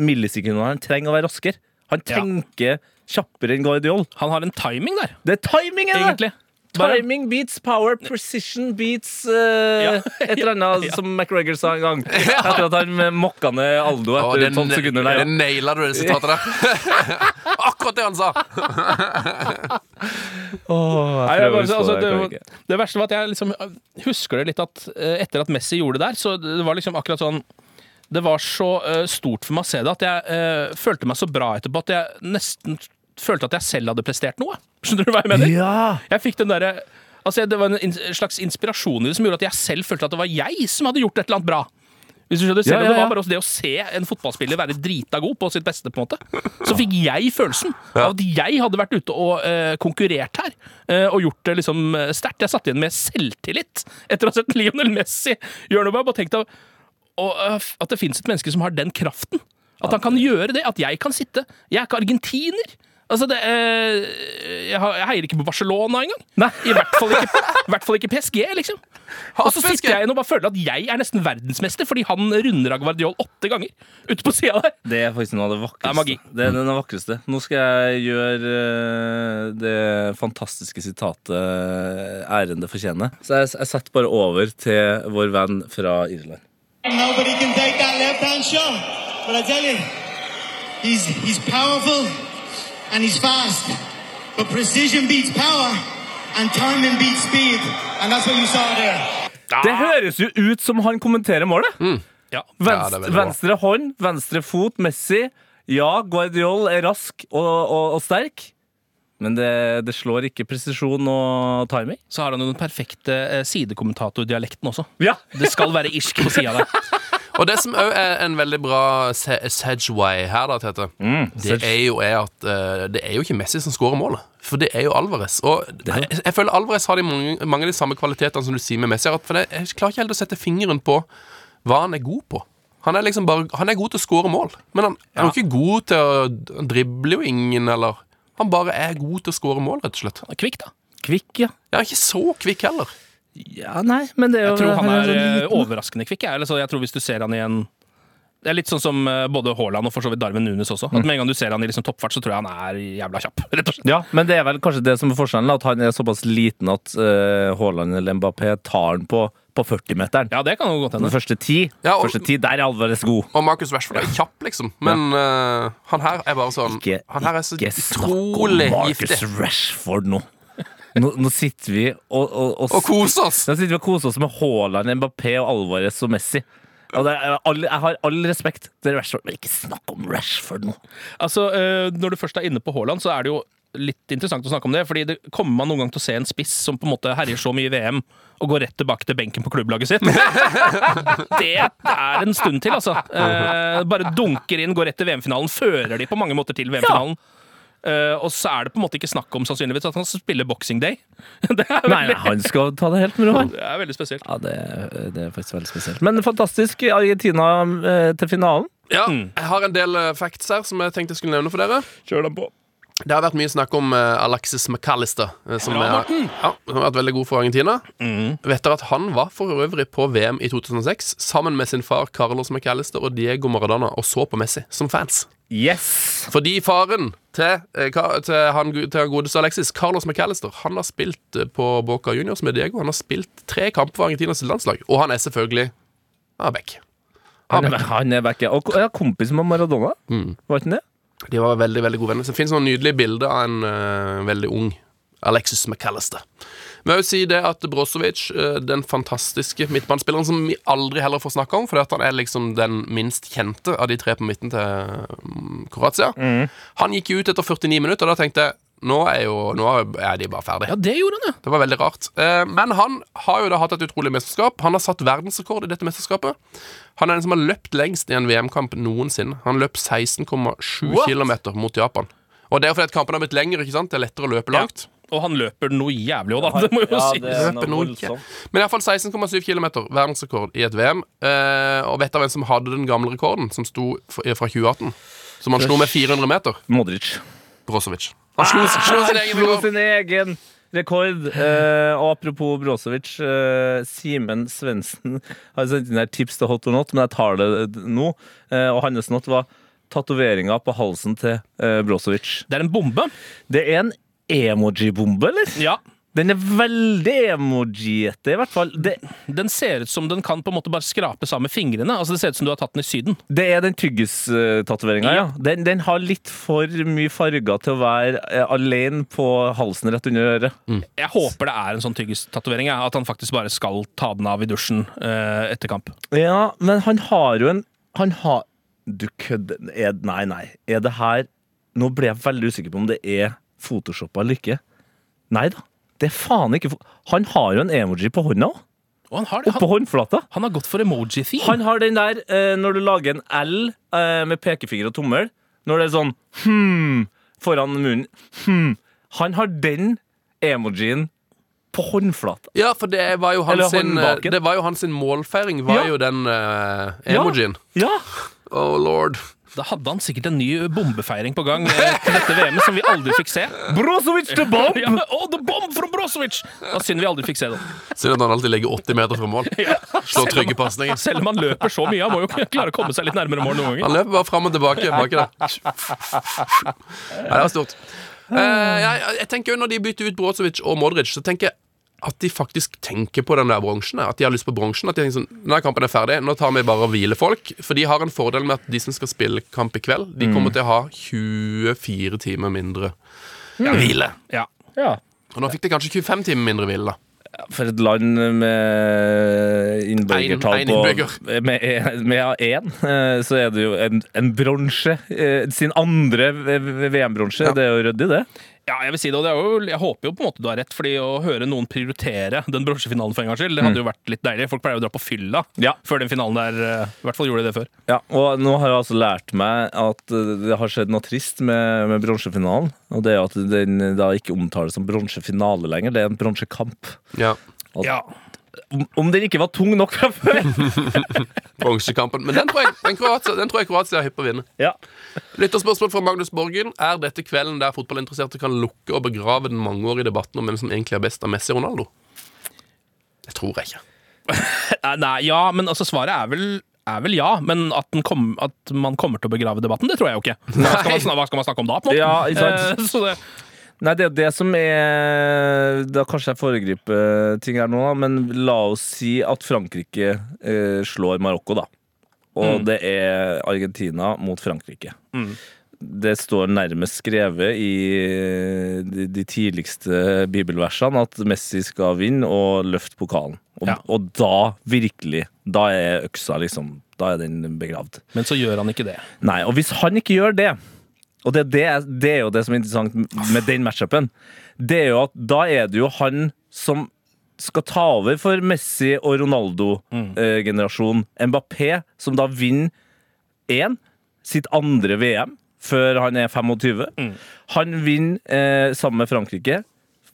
millisekundene han trenger å være raskere. Han Ja. tenker kjappere enn Guardiol. Han har en timing der, Det er timingen, egentlig. Bare- Timing beats power, precision beats uh, Ja. Et eller annet Ja. som McGregor sa en gang. Etter at han eh, mokka ned Aldo etter det, tolv sekunder. det naila du, det sitatet der. Akkurat det han sa! Åh, Nei, bare, altså, det, det verste var at jeg liksom øh, husker det litt at etter at Messi gjorde det der, så det var liksom akkurat sånn Det var så uh, stort for meg å se det at jeg uh, følte meg så bra etterpå at jeg nesten følte at jeg selv hadde prestert noe. Skjønner du hva jeg mener? Ja! Jeg fikk den der, Altså, Det var en slags inspirasjon i det som gjorde at jeg selv følte at det var jeg som hadde gjort et eller annet bra. Hvis du skjønner, Selv Ja, ja, ja, det var bare det å se en fotballspiller være drita god på sitt beste, på en måte, så fikk jeg følelsen av at jeg hadde vært ute og uh, konkurrert her. Uh, og gjort det liksom eh, sterkt. Jeg satt igjen med selvtillit etter å ha sett Lionel Messi gjøre noe bare bare tenkte at, og, uh, at det fins et menneske som har den kraften. At han kan gjøre det. At jeg kan sitte. Jeg er ikke argentiner. Altså, det, eh, jeg, har, jeg heier ikke på Barcelona engang. I hvert fall ikke, i hvert fall ikke PSG, liksom. Og så sitter jeg igjen og bare føler at jeg er nesten verdensmester fordi han runder av Guardiol åtte ganger ute på sida der. Det er faktisk noe av det vakreste. Det er. Det er den vakreste. Nå skal jeg gjøre eh, det fantastiske sitatet ærende æren det fortjener. Så jeg, jeg setter bare over til vår venn fra Irland. Nobody can take that left hand shot. But I tell you, he's he's powerful and he's fast. But precision beats power and timing beats speed. And that's what you saw there. Det høres jo ut som han kommenterer målet! Mm. Ja, Venstre, ja, venstre hånd, venstre fot, Messi. Ja, Guardiol er rask og, og, og sterk. Men det, det slår ikke presisjon og timing. Så har han jo den perfekte eh, sidekommentatordialekten også. Ja, Det skal være irsk på sida der. Og det som òg er en veldig bra se Sedgway her, da, Tete, det er jo er at uh, det er jo ikke Messi som skårer målet. For det er jo Alvarez. Og jeg, jeg føler Alvarez har de mange, mange av de samme kvalitetene som du sier med Messi. For det, jeg klarer ikke helt å sette fingeren på hva han er god på. Han er liksom bare Han er god til å skåre mål, men han er jo ikke god til å Han dribler jo ingen, eller Han bare er god til å skåre mål, rett og slett. Kvikk, da. kvikk, ja. Ja, er ikke så kvikk heller. Ja, nei, men det er jo Jeg tror han er så eh, overraskende kvikk. Jeg, jeg tror hvis du ser han i en Det er litt sånn som eh, både Haaland og for så vidt Darwin Nunes også. At Med en gang du ser han i liksom toppfart, så tror jeg han er jævla kjapp. rett og slett. Ja, men det er vel kanskje det som er forskjellen, at han er såpass liten at uh, Haaland eller Mbappé tar han på, på 40-meteren. Ja, det kan jo godt Den første ti, Ja, og- første ti, der er Alvarez god. Og Marcus Rashford er kjapp, liksom. Men eh, han her er bare sånn Ikke, Han her er så ikke snakk om Marcus giftig. Rashford nå. Nå, nå sitter vi og, og, og, Og koser oss! Nå sitter vi og koser oss med Haaland, Mbappé og Alvarez og Messi. Og er, all, jeg har all respekt til Rashford, men ikke snakk om Rashford nå. Altså, eh, Når du først er inne på Haaland, så er det jo litt interessant å snakke om det. fordi det kommer man noen gang til å se en spiss som på en måte herjer så mye i VM og går rett tilbake til benken på klubblaget sitt. Det er en stund til, altså. Eh, bare dunker inn, går rett til VM-finalen. Fører de på mange måter til VM-finalen. Eh, og så er det på en måte ikke snakk om sannsynligvis at han spiller Boxing Day. Det er Nei, veldig, nei, han skal ta det helt med ro. det er veldig spesielt. Ja, det, det er faktisk veldig spesielt. Men fantastisk Argentina uh, til finalen. Ja, jeg har en del eh, facts her som jeg tenkte jeg skulle nevne for dere. Kjør dem på. Det har vært mye snakk om uh, Alexis McAllister, uh, som, er, ja, som har vært veldig god for Argentina. Vet dere at han var for øvrig på VM i 2006 sammen med sin far Carlos McAllister og Diego Maradona og så på Messi som fans. Yes! Fordi faren til, eh, til han til godeste Alexis, Carlos McAllister, han har spilt på Boca Juniors med Diego. Han har spilt tre kamper for Argentinas landslag, og han er selvfølgelig Abek. Han er, han er back, ja. Og ja, kompis med Maradona. Var ikke han det? De var veldig veldig gode venner. Så Det finnes noen nydelige bilder av en uh, veldig ung Alexis McAllister. Men jeg vil si det at Brozovic, uh, den fantastiske midtbanespilleren som vi aldri heller får snakke om, fordi at han er liksom den minst kjente av de tre på midten til mm, Kroatia, han gikk ut etter 49 minutter, og da tenkte jeg nå er, jo, nå er de bare ferdig. Ja, det gjorde han, ja. Det var veldig rart. Eh, Men han har jo da hatt et utrolig mesterskap. Han har satt verdensrekord i dette mesterskapet. Han er den som har løpt lengst i en VM-kamp noensinne. Han løp 16,7 km mot Japan. Og det er jo fordi at kampen har blitt lengre. ikke sant? Det er lettere å løpe langt. Og han løper noe jævlig òg, da. Det må jo Ja, er Løper noe. Men iallfall 16,7 km verdensrekord i et VM. Eh, og vet du hvem som hadde den gamle rekorden, som sto fra 2018? Som han slo med 400 meter? Modric. Brozovic. Han slo, slo sin egen Slo sin egen rekord. Eh, og apropos Brosevic. eh, Simen Svendsen har sendt inn her tips til Hot or Not, men jeg tar det nå. Eh, og hans not var tatoveringa på halsen til eh, Brosevic. Det er en bombe. Det er en emoji-bombe, eller? Ja. Den er veldig emojiete, i hvert fall. Det, Den ser ut som den kan på en måte bare skrape sammen med fingrene. Altså Det ser ut som du har tatt den i Syden. det er den tyggis-tatoveringa, ja. Den, den har litt for mye farger til å være eh, alene på halsen rett under øret. Jeg håper det er en sånn tyggistatovering. ja, At han faktisk bare skal ta den av i dusjen eh, etter kamp. Ja, men han har jo en Han har Du kødder er, Nei, nei. Er det her Nå ble jeg veldig usikker på om det er photoshoppa eller ikke. Nei da. Det er faen ikke Han har jo en emoji på hånda òg. Og han har det. Oppå håndflata. han har gått for emoji-theme. Han har den der eh, når du lager en L eh, med pekefinger og tommel. Når det er sånn hmm foran munnen. Hmm. Han har den emojien på håndflata. Ja, for det var jo hans sin, eh. Det var jo hans målfeiring, var Ja. jo den eh, emojien. Ja. Oh lord. Da hadde han sikkert en ny bombefeiring på gang eh, til dette VM-et som vi aldri fikk se. Brozovic the bomb! Ja, oh, the bomb from Brozovic! Det var synd vi aldri fikk se det. Synd at han alltid legger 80 meter fra mål. Slår trygge pasninger. Selv om han løper så mye, han må jo klare å komme seg litt nærmere mål noen ganger. Han løper bare fram og tilbake. Bak der. Nei, det var stort. Eh, jeg, jeg tenker jo Når de bytter ut Brozovic og Modric, så tenker jeg at de faktisk tenker på den der bronsen. At de har lyst på bronsen. At de tenker sånn Nå er kampen er ferdig, nå tar vi bare og hviler folk. For de har en fordel med at de som skal spille kamp i kveld, de kommer til å ha 24 timer mindre hvile. Ja. Ja. Og nå fikk de kanskje 25 timer mindre hvile, da. For et land med innbyggertall på innbygger. Med én, med én, eh, så er det jo en, en bronse. eh, Sin andre VM-bronse. Ja. Det er jo ryddig, det. Ja, jeg vil si det, og det er jo, jeg håper jo på en måte du har rett, fordi å høre noen prioritere den bronsefinalen for en gangs skyld, det hadde jo vært litt deilig. Folk pleier jo å dra på fylla Ja. før den finalen der. eh, I hvert fall gjorde de det før. Ja, og nå har jeg altså lært meg at eh, det har skjedd noe trist med, med bronsefinalen. Og det er at den da ikke omtales som bronsefinale lenger. Det er en bronsekamp. Ja. Ja. Om, den ikke var tung nok fra før! Bronsekampen. Men den tror jeg, den Kroatia, den tror jeg Kroatia er hypp på å vinne. ja. Lytterspørsmål fra Magnus Borgen. Er dette kvelden der fotballinteresserte kan lukke og begrave den mangeårige debatten om hvem som egentlig er best av Messi og Ronaldo? Det tror jeg ikke. Nei, ja, men altså svaret er vel er vel ja, men at, den kom, at man kommer til å begrave debatten, det tror jeg jo ikke. Hva skal man, hva skal man snakke om da? på en måte? Ja? Eh, Så det, Nei, det er jo det som er Da kanskje jeg foregriper ting her nå, men la oss si at Frankrike eh, slår Marokko, da. Og det er Argentina mot Frankrike. Det står nærmest skrevet i eh, de, de tidligste bibelversene at Messi skal vinne og løfte pokalen. Og, Ja. og da, virkelig, da er øksa liksom Da er den begravd. men så gjør han ikke det. Nei, og hvis han ikke gjør det Og det, det, er- det er jo det som er interessant med den matchupen. Det er jo at da er det jo han som skal ta over for Messi og Ronaldo-generasjonen. Mbappé, som da vinner én, sitt andre VM, før han er 25. Han vinner eh, sammen med Frankrike.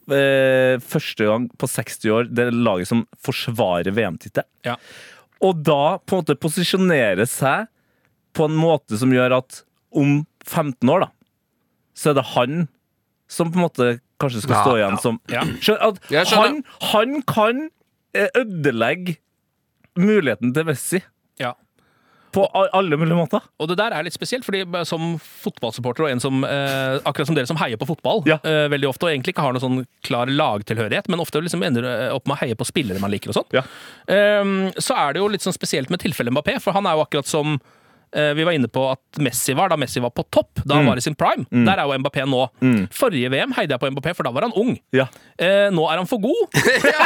Eh, første gang på 60 år det er laget som forsvarer VM-tittelen. Ja. Og da på en måte posisjonere seg på en måte som gjør at om 15 år, da, så er det han som på en måte kanskje skal Ja, stå igjen ja, som ja. At han, han kan eh, ødelegge muligheten til Messi Ja. på alle mulige måter. Og det der er litt spesielt, fordi som fotballsupporter og en som eh, akkurat som dere som heier på fotball Ja. eh, veldig ofte, og egentlig ikke har noen sånn klar lagtilhørighet, men ofte liksom ender eh, opp med å heie på spillere man liker og sånn, Ja. eh, så er det jo litt sånn spesielt med tilfellet Mbappé, for han er jo akkurat som vi var inne på at Messi var da Messi var på topp, da han var i sin prime. Der er jo Mbappé nå. Forrige VM heide jeg på Mbappé, for da var han ung. Ja. Eh, nå er han for god.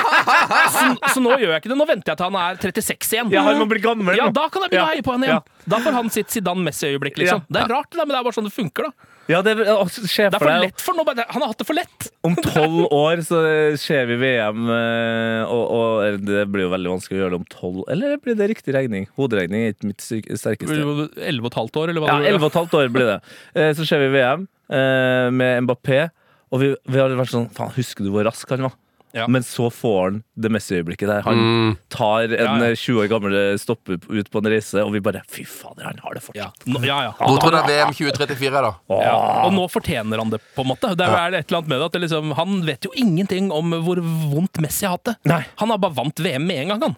så, så nå gjør jeg ikke det. Nå venter jeg til han er 36 igjen. Ja, han må bli gammel Ja, da kan jeg begynne å heie på han igjen. Ja. Da får han sitt Zidane-Messi-øyeblikk, liksom. Ja. Det er rart, det, der, men det er bare sånn det funker, da. Ja, det altså, se Det er for deg lett for noe. Han har hatt det for lett. Om tolv år så ser vi VM, eh, og, og det blir jo veldig vanskelig å gjøre det om tolv Eller blir det riktig regning? Hoderegning er ikke mitt sterkeste. 11 og et halvt år, eller hva Ja, elleve 11 og et halvt år blir det. Eh, Så ser vi VM eh, med Mbappé, og vi, vi har vært sånn Faen, husker du hvor rask han var? Ja. Men så får han det Messi-øyeblikket der. Han Mm. tar en Ja, ja. eh, 20 år gammel stopper ut på en reise, og vi bare Fy fader, han har det Ja, fortsatt. Nå- ja, ja. Hvor tror du det er VM 2034 er, da? ja. Og nå fortjener han det, på en måte. Det er et eller annet med det, at det liksom, Han vet jo ingenting om hvor vondt Messi har hatt det. Nei. Han har bare vant VM med en gang, han.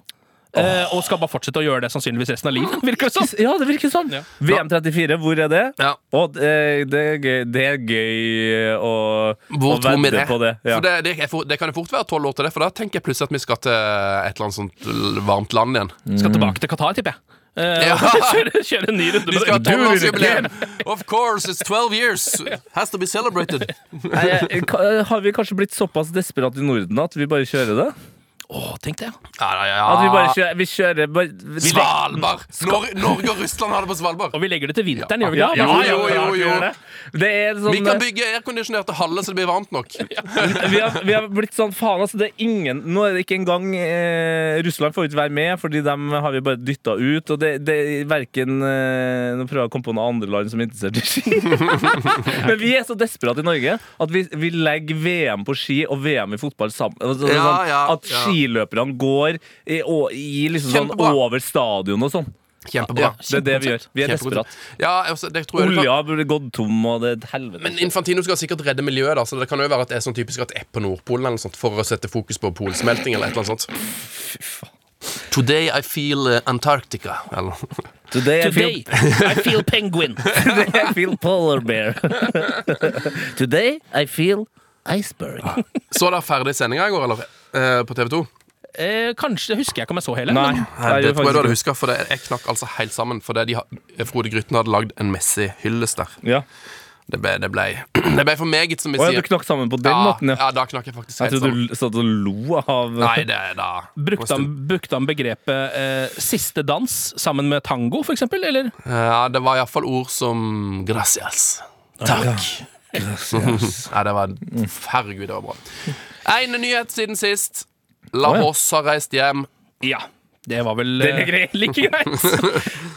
Eh, og skal bare fortsette å gjøre det sannsynligvis resten av livet, virker det sånn? Ja, det virker sånn. Ja. VM 34, hvor er det? Ja. Og det, det, er gøy, det er gøy å, Hvor å vedde på det. Ja. For det, det, det kan jo fort være tolv år til det, for da tenker jeg plutselig at vi skal til et eller annet sånt varmt land igjen. Skal tilbake til Qatar, tipper jeg. Uh, Ja. kjøre, kjøre en ny runde Vi skal ha tolvårsjubileum! Of course, it's 12 years! Has to be celebrated. Nei, eh, har vi kanskje blitt såpass desperate i Norden at vi bare kjører det? Å, tenk det. Ja, ja, ja. At vi bare kjører, vi kjører bare, vi Svalbard! Nor Norge og Russland har det på Svalbard. Og vi legger det til vinteren, gjør vi ikke ja, Jo, jo, jo, jo. det. Er sånn Vi kan bygge airconditionerte haller så det blir varmt nok. vi, har, vi har blitt sånn faen, altså. Det er ingen Nå er det ikke engang eh, Russland får ikke være med, fordi dem har vi bare dytta ut. Og det, det er verken eh, Nå prøver jeg å komme på noen andre land som er interessert i ski. Men vi er så desperate i Norge at vi, vi legger VM på ski og VM i fotball sammen. Altså, Ja, sånn, at ja. Skiløperne går i, og, i liksom sånn over stadion og sånn. Kjempebra. Ja, det er det vi gjør. Vi er desperate. Ja, altså. Olja burde gått tom, og det er et helvete. Men Infantino skal sikkert redde miljøet, da, så det kan jo være at det er sånn typisk at det er på Nordpolen eller noe sånt, for å sette fokus på polsmelting eller et eller annet sånt. Today I feel uh, Antarctica. Eller Today, I feel I feel penguin. Today I feel polar bear. Today I feel iceberg. Så da ferdig sendinga i går, eller? Eh, på TV 2? Eh, kanskje, husker jeg ikke om jeg så hele. Nei, men- nei, det tror jeg du hadde huska, for det, jeg knakk altså helt sammen. Fordi de, har- Frode Grytten hadde lagd en Messi-hyllest der. Ja. Det ble, det ble, det ble for meget, som vi Å, ja, sier. du knakk sammen på den ja, måten, ja. ja, da knakk jeg faktisk Jeg helt trodde sammen. du satt og lo av Nei, det er da Brukte han, brukte han begrepet eh, siste dans sammen med tango, for eksempel? Eller? Ja, det var iallfall ord som gracias. Takk. Ja, det var Herregud, det var bra. Én nyhet siden sist. La Å. Hoss har reist hjem. Ja. Det var vel det er eh, grei. like greit.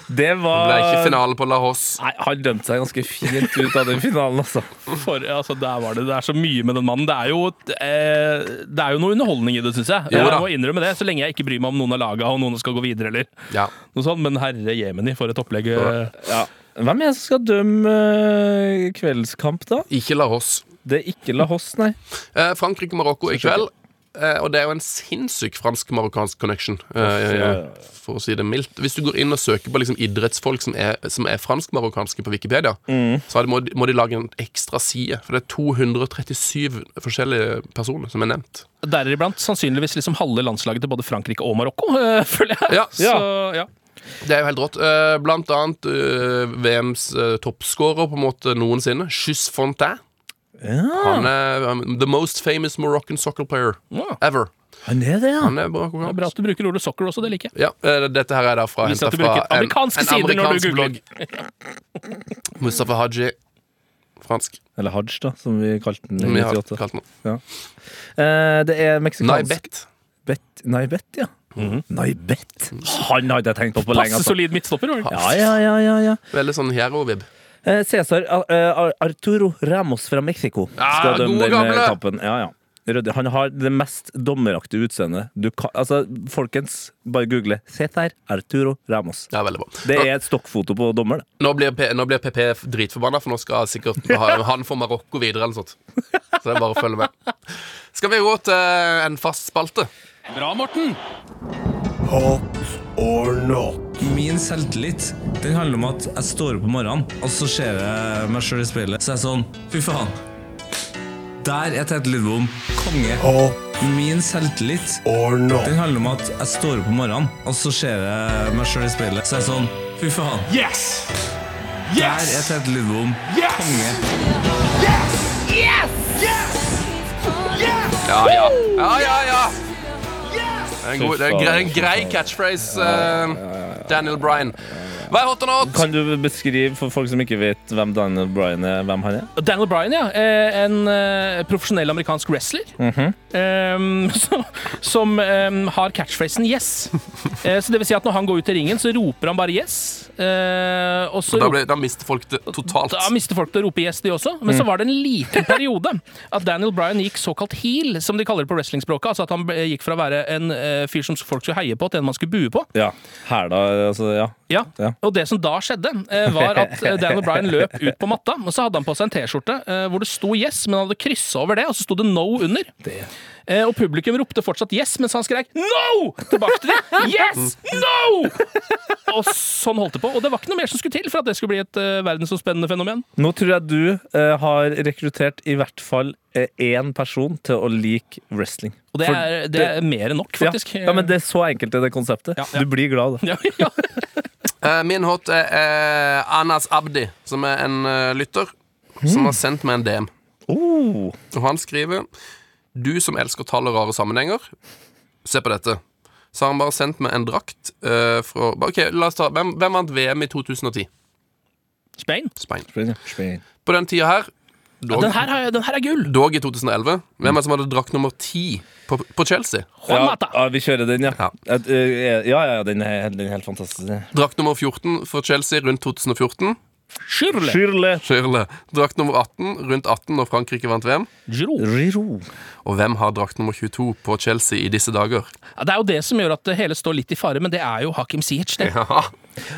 Det Det ble ikke var finale på La Hoss. Nei, Han dømte seg ganske fint ut av den finalen, altså. For, altså, der var det, det er så mye med den mannen. Det er jo, eh, det er jo noe underholdning i det, syns jeg. Jo Jeg må innrømme det, Så lenge jeg ikke bryr meg om noen av laga og noen skal gå videre. eller Ja. noe sånt Men herre jemeni, for et opplegg. eh. Ja. Hvem er det som skal dømme eh, kveldskamp, da? Ikke La Hoss. Det er ikke La Hoss, nei. Eh, Frankrike-Marokko i kveld. Eh, og det er jo en sinnssyk fransk-marokkansk connection, eh, ja. for å si det mildt. Hvis du går inn og søker på liksom idrettsfolk som er, som er fransk-marokkanske på Wikipedia, Mm. så må, de, må de lage en ekstra side. For det er 237 forskjellige personer som er nevnt. Deriblant sannsynligvis liksom halve landslaget til både Frankrike og Marokko, øh, føler jeg. Ja. Så, ja. Det er jo helt rått. Eh, blant annet eh, VMs toppscorer toppskårer på en måte noensinne, Chus Fontaine. Han er um, the most famous Moroccan soccer player Ja. ever. Han er det, ja. Han er bra Det er bra at du bruker ordet soccer også, det liker jeg. Ja, eh, dette her er derfra du fra når du googler. blogg. Mustafa Haji. Fransk. Eller Hajj, da, som vi kalte den i vi har 98. kalt den. Eh, det er meksikansk Naibet. Bet. Naibet, ja. Naibet. Han hadde jeg tenkt på på lenge. Passe Altså. solid midtstopper. Ja, ja, ja, ja, ja. Veldig sånn hero-vib. Eh, Cæsar eh, Arturo Ramos fra Mexico skal skal dømme denne den eh, gamle. kampen. Ja, ja. Han har det mest dommeraktige utseendet. Du kan, altså, folkens, bare google. Cæsar Arturo Ramos. Ja, bra. Det er et stokkfoto på dommer. det. Nå blir, P nå blir PP dritforbanna, for nå skal sikkert ha, han få Marokko videre eller sånt. Så det er bare å følge med. Skal vi gå til en fast spalte? Bra, Morten! Min selvtillit den handler om at jeg står opp om morgenen, og så ser jeg meg sjøl i speilet. Så er jeg sånn Fy faen. Der er Tete Lidbom konge. Min selvtillit den handler om at jeg står opp om morgenen, og så ser jeg meg sjøl i speilet. Så er jeg sånn Fy faen. Yes! Der er Yes! Tete Lidbom Yes! konge. Yes! Yes! Yes! Yes! Ja, ja. Ja, ja, ja. Det er en, god, det er en grei, en grei catchphrase, eh, Daniel Bryan. Hva er hot or not? Kan du beskrive for folk som ikke vet hvem Daniel Bryan er, hvem han er? Daniel Bryan, ja. Eh, En eh, profesjonell amerikansk wrestler. Mm -hmm. som som har catchphrasen 'yes'. Eh, så det vil si at når han går ut i ringen, så roper han bare 'yes'. Eh, og så Da, ble, da mister folk det totalt. Da mister folk det å rope yes, de også. Men så var det en liten periode at Daniel Bryan gikk såkalt heel, som de kaller det på wrestlingspråket. Altså at han gikk fra å være en fyr som folk skulle heie på, til en man skulle bue på. Ja. da, altså, ja. Ja. Og det som da skjedde, eh, var at Dan Daniel Bryan løp ut på matta, og så hadde han på seg en T-skjorte eh, hvor det sto yes, men han hadde kryssa over det, og så sto det no under. Eh, og publikum ropte fortsatt yes, mens han skrek no! tilbake til dem. Yes! No! Og sånn holdt det på. Og det var ikke noe mer som skulle til for at det skulle bli et uh, verdensomspennende fenomen. Nå tror jeg du uh, har rekruttert i hvert fall eh, én person til å like wrestling. Og det er, det er mer enn nok, faktisk. Ja, ja, men det er så enkelt er det konseptet. Ja, ja. Du blir glad, da. ja, ja. Eh, min hot er eh, Anas Abdi, som er en eh, lytter, som har sendt meg en DM. Oh. Og han skriver Du som elsker tall og rare sammenhenger. Se på dette. Så har han bare sendt meg en drakt uh, fra Ok, la oss ta Hvem, hvem vant VM i 2010? Spain. Spain. Spain. På den tida her Ja, den, her, har den her er gull! dog i 2011. Hvem er det som hadde drakt nummer 10 på, på Chelsea? Ja, ja, vi kjører den, ja. Ja. Et, eh, ja, ja, den er, den er helt fantastisk. Drakt nummer 14 for Chelsea rundt 2014. Schürrle. Schürrle. Schürrle. Drakt nummer 18 rundt 18 når Frankrike vant VM. Giroud. Og hvem har drakt nummer 22 på Chelsea i disse dager? Ja, det er jo det som gjør at det hele står litt i fare, men det er jo Hakim Ziyech. Det. Ja.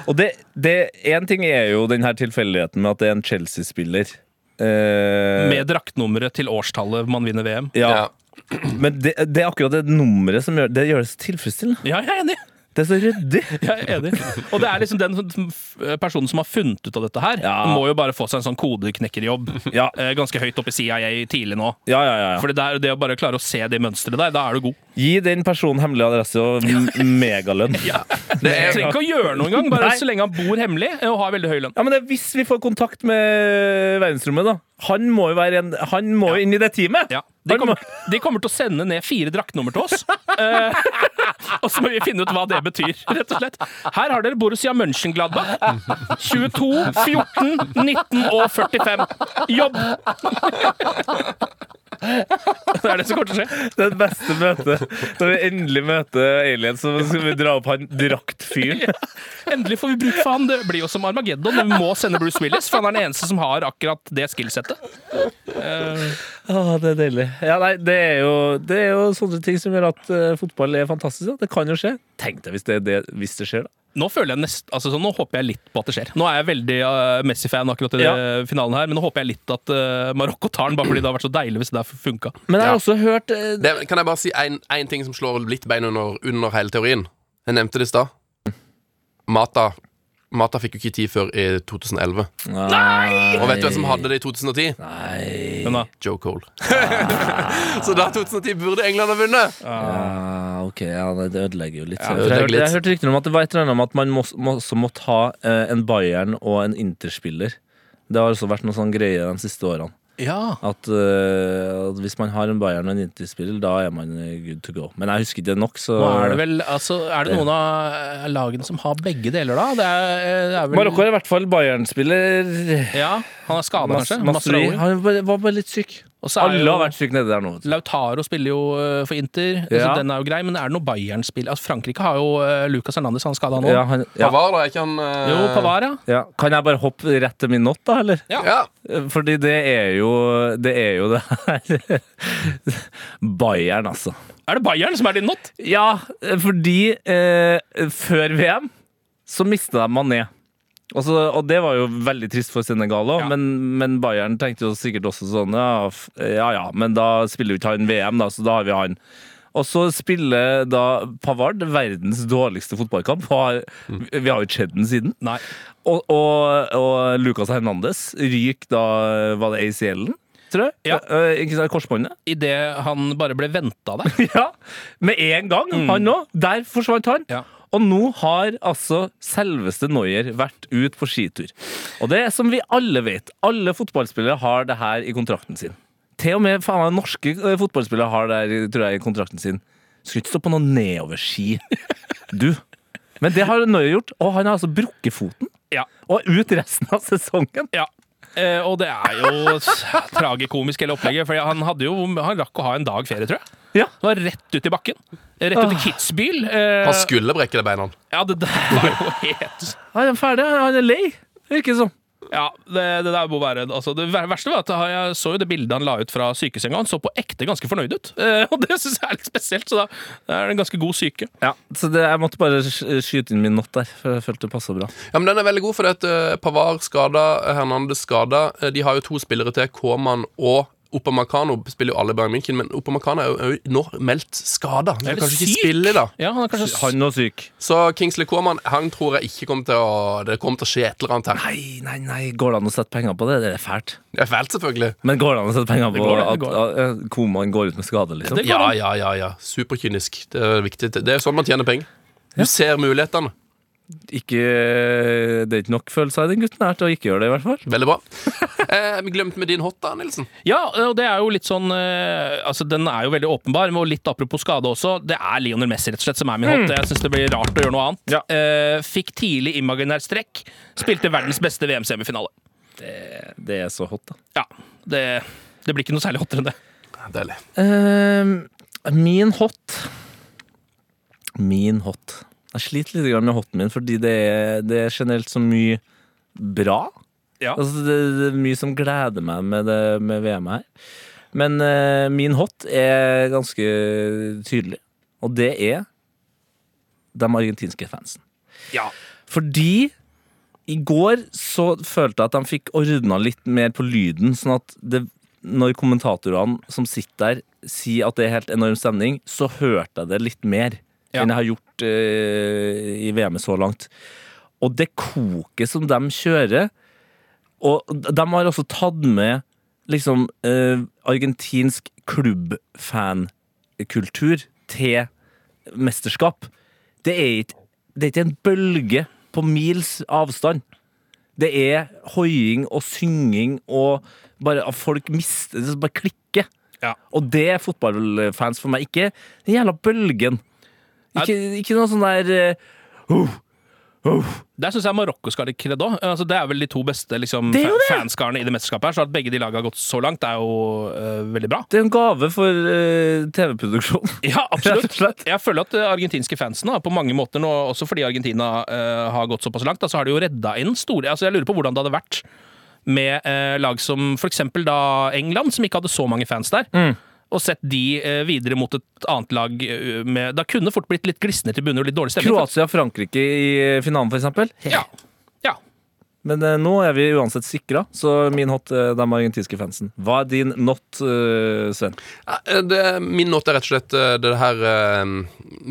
Og det, det, en ting er jo denne tilfeldigheten med at det er en Chelsea-spiller. Eh, Med draktnummeret til årstallet man vinner VM. ja. Men det, det er akkurat det nummeret som gjør det gjør det så tilfredsstillende. Ja, jeg er enig. Det er så ryddig. Jeg er enig. Og det er liksom den personen som har funnet ut av dette her, Ja. må jo bare få seg en sånn kodeknekkerjobb. Ja. Eh, Ganske høyt oppe i CIA tidlig nå. Ja, ja, ja, ja. For det, det å bare klare å se det mønsteret der, da er du god. Gi den personen hemmelig adresse og megalønn. Ja. Det trenger ikke å gjøre noe engang, bare Nei. så lenge han bor hemmelig og har veldig høy lønn. men det, er hvis vi får kontakt med verdensrommet, da Han må jo være en Han må jo inn i det teamet! Ja. De, kommer, de kommer til å sende ned fire draktnummer til oss. Eh, og så må vi finne ut hva det betyr, rett og slett. Her har dere Borussia Mönchengladbach. 22, 14, 19 og 45. Jobb! Det er det som kommer til å skje. Det beste møtet. Når vi endelig møter aliens, så skal vi dra opp han draktfyren. Endelig får vi bruk for han. Det blir jo som Armageddon. men Vi må sende Bruce Willis, for han er den eneste som har akkurat det skillsettet. Uh. Ah, det er deilig. Ja, nei, det er jo, det er jo sånne ting som gjør at uh, fotball er fantastisk. Da. Det kan jo skje. Tenk deg hvis det, det, hvis det skjer, da. Nå føler jeg nest, altså, sånn, nå håper jeg litt på at det skjer. Nå er jeg veldig uh, Messi-fan akkurat i Ja. finalen her, men nå håper jeg litt at uh, Marokko tar den, bare fordi det har vært så deilig hvis det der funka. Men jeg har Ja. også hørt uh, Det, kan jeg bare si én ting som slår litt bein under, under hele teorien? Jeg nevnte det i stad. Mata. Mata fikk jo ikke tid før i 2011. Nei! Og vet du hvem som hadde det i 2010? Men da, Joe Cole. Så da 2010 burde England ha vunnet! Ja, ok, ja, det ødelegger jo litt. Ja, jeg, hørte, jeg hørte rykter om at det var et eller annet om at man må, må, også måtte ha eh, en Bayern og en Interspiller. Det har også vært noe sånn greie de siste årene. Ja. At, uh, at hvis man har en Bayern og en Interspiller, da er man good to go. Men jeg husker ikke det nok, så Nå er det vel altså, Er det noen av lagene som har begge deler, da? Det er, eh, det er vel Marokko er i hvert fall Bayern-spiller. Ja, han er skada, kanskje? Han var var bare litt syk. Og så Alle jo har vært syke nede der nå. Lautaro spiller jo eh, for Inter, så Ja. den er jo grei. Men er det noe Bayern-spill? Altså, Frankrike har jo uh, Lucas Hernandez, han skada nå. Ja, han, ja. Pavar, da? Er ikke han uh... Jo, Pavar, ja. Ja. Kan jeg bare hoppe rett til min not, da, eller? Ja. Ja. Fordi det er jo Det er jo det her Bayern, altså. Er det Bayern som er din not? Ja, fordi uh, før VM så mista de Mané. Og, og det var jo veldig trist for Senegal òg, Ja. men, men Bayern tenkte jo sikkert også sånn ja, ja ja, men da spiller jo ikke han VM, da, så da har vi han. Og så spiller da Pavard verdens dårligste fotballkamp. Vi har jo ikke sett den siden. Og, og, og Lucas Hernandez ryker da Var det ACL-en? Tror jeg. Ja. Sant, Korsbåndet. Idet han bare ble venta der. Ja, med en gang, han òg. Der forsvant han. Ja. Og nå har altså selveste Noyer vært ut på skitur. Og det er som vi alle vet, alle fotballspillere har det her i kontrakten sin. Til og med faen, norske eh, fotballspillere har det her, tror jeg, i kontrakten sin. Skulle ikke stå på noe nedoverski. Du. Men det har Noyer gjort, og han har altså brukket foten. Ja. Og ut resten av sesongen. ja. Eh, og det er jo tragikomisk, hele opplegget. For han hadde jo Han rakk å ha en dag ferie, tror jeg. Ja. Det var rett ut i bakken. Rett ut i Kitzbühel. Eh, Han skulle brekke det beina. ja, det der var jo helt Han er ferdig, han er lei. Virker det som. Ja, det, det der må være altså, Det verste var at jeg så jo det bildet han la ut fra sykesenga. Han så på ekte ganske fornøyd ut. Eh, og det syns jeg er litt spesielt, så da det er det en ganske god syke. Ja, så det, Jeg måtte bare skyte inn min not der, for jeg følte det passa bra. Ja, men Den er veldig god, for at uh, Pavar skada, Hernandez skada. Eh, De har jo to spillere til, Kåman og Upamecano spiller jo alle i Bayern München, men Upamecano er jo, er nå meldt skada. Han Er kan kanskje ikke syk? spille da. Ja, han er kanskje Han og syk. Så Kingsley Coman han tror jeg ikke kommer til å Det kommer til å skje et eller annet her. Nei, nei, nei, går det an å sette penger på det? Det er fælt. Det er fælt, selvfølgelig. Men går det an å sette penger på går at, går. at, at Koman går ut med skade, liksom? Ja, ja, ja. ja Superkynisk. Det er viktig. Det er sånn man tjener penger. Du ser mulighetene. Ikke, det er ikke nok følelser i den gutten her til å ikke gjøre det, i hvert fall. Veldig bra. Eh, glemt med din hot, da, Nilsen. Ja, og det er jo litt sånn eh, Altså, Den er jo veldig åpenbar, og litt apropos skade også. Det er Lionel Messi rett og slett som er min hot. Jeg syns det blir rart å gjøre noe annet. Ja. Eh, fikk tidlig imaginær strekk. Spilte verdens beste VM-semifinale. Det er så hot, da. Ja, det, det blir ikke noe særlig hottere enn det. Deilig. Eh, min hot Min hot. Jeg sliter litt med hoten min, fordi det er, det er generelt så mye bra. Ja. Altså, det, det er mye som gleder meg med, det, med VM her. Men uh, min hot er ganske tydelig, og det er de argentinske fansen. Ja. Fordi i går så følte jeg at de fikk ordna litt mer på lyden, sånn at det, når kommentatorene som sitter der, sier at det er helt enorm stemning, så hørte jeg det litt mer Ja. enn jeg har gjort uh, i VM-et så langt. Og det koket som de kjører Og de har også tatt med liksom uh, argentinsk klubbfankultur til mesterskap. Det er ikke, det er ikke en bølge på mils avstand. Det er hoiing og synging og bare at folk mister Det bare klikker. Ja. Og det er fotballfans for meg. Ikke den jævla bølgen. Ikke, ikke noe sånn der eh, uh, uh. Der syns jeg Marokko skal litt kred òg. Altså, det er vel de to beste liksom, Det det! fanskarene i det mesterskapet. her Så at begge de lagene har gått så langt, er jo uh, veldig bra. Det er en gave for uh, TV-produksjon. Ja, absolutt. Jeg føler at uh, argentinske fansen, da, på mange måter nå, også fordi Argentina eh, har gått såpass langt, da, så har de jo redda inn store altså Jeg lurer på hvordan det hadde vært med eh, lag som eksempel da England, som ikke hadde så mange fans der. Mm. Og sett de eh, videre mot et annet lag eh, med Da kunne fort blitt litt glisne tribuner og litt dårlig stemning. Kroatia-Frankrike i finalen, for eksempel. Ja. ja. Men eh, nå er vi uansett sikra, så min hot er de argentinske fansen. Hva er din not, eh, Sven? Ja, Det, min note er rett og slett eh, det her eh,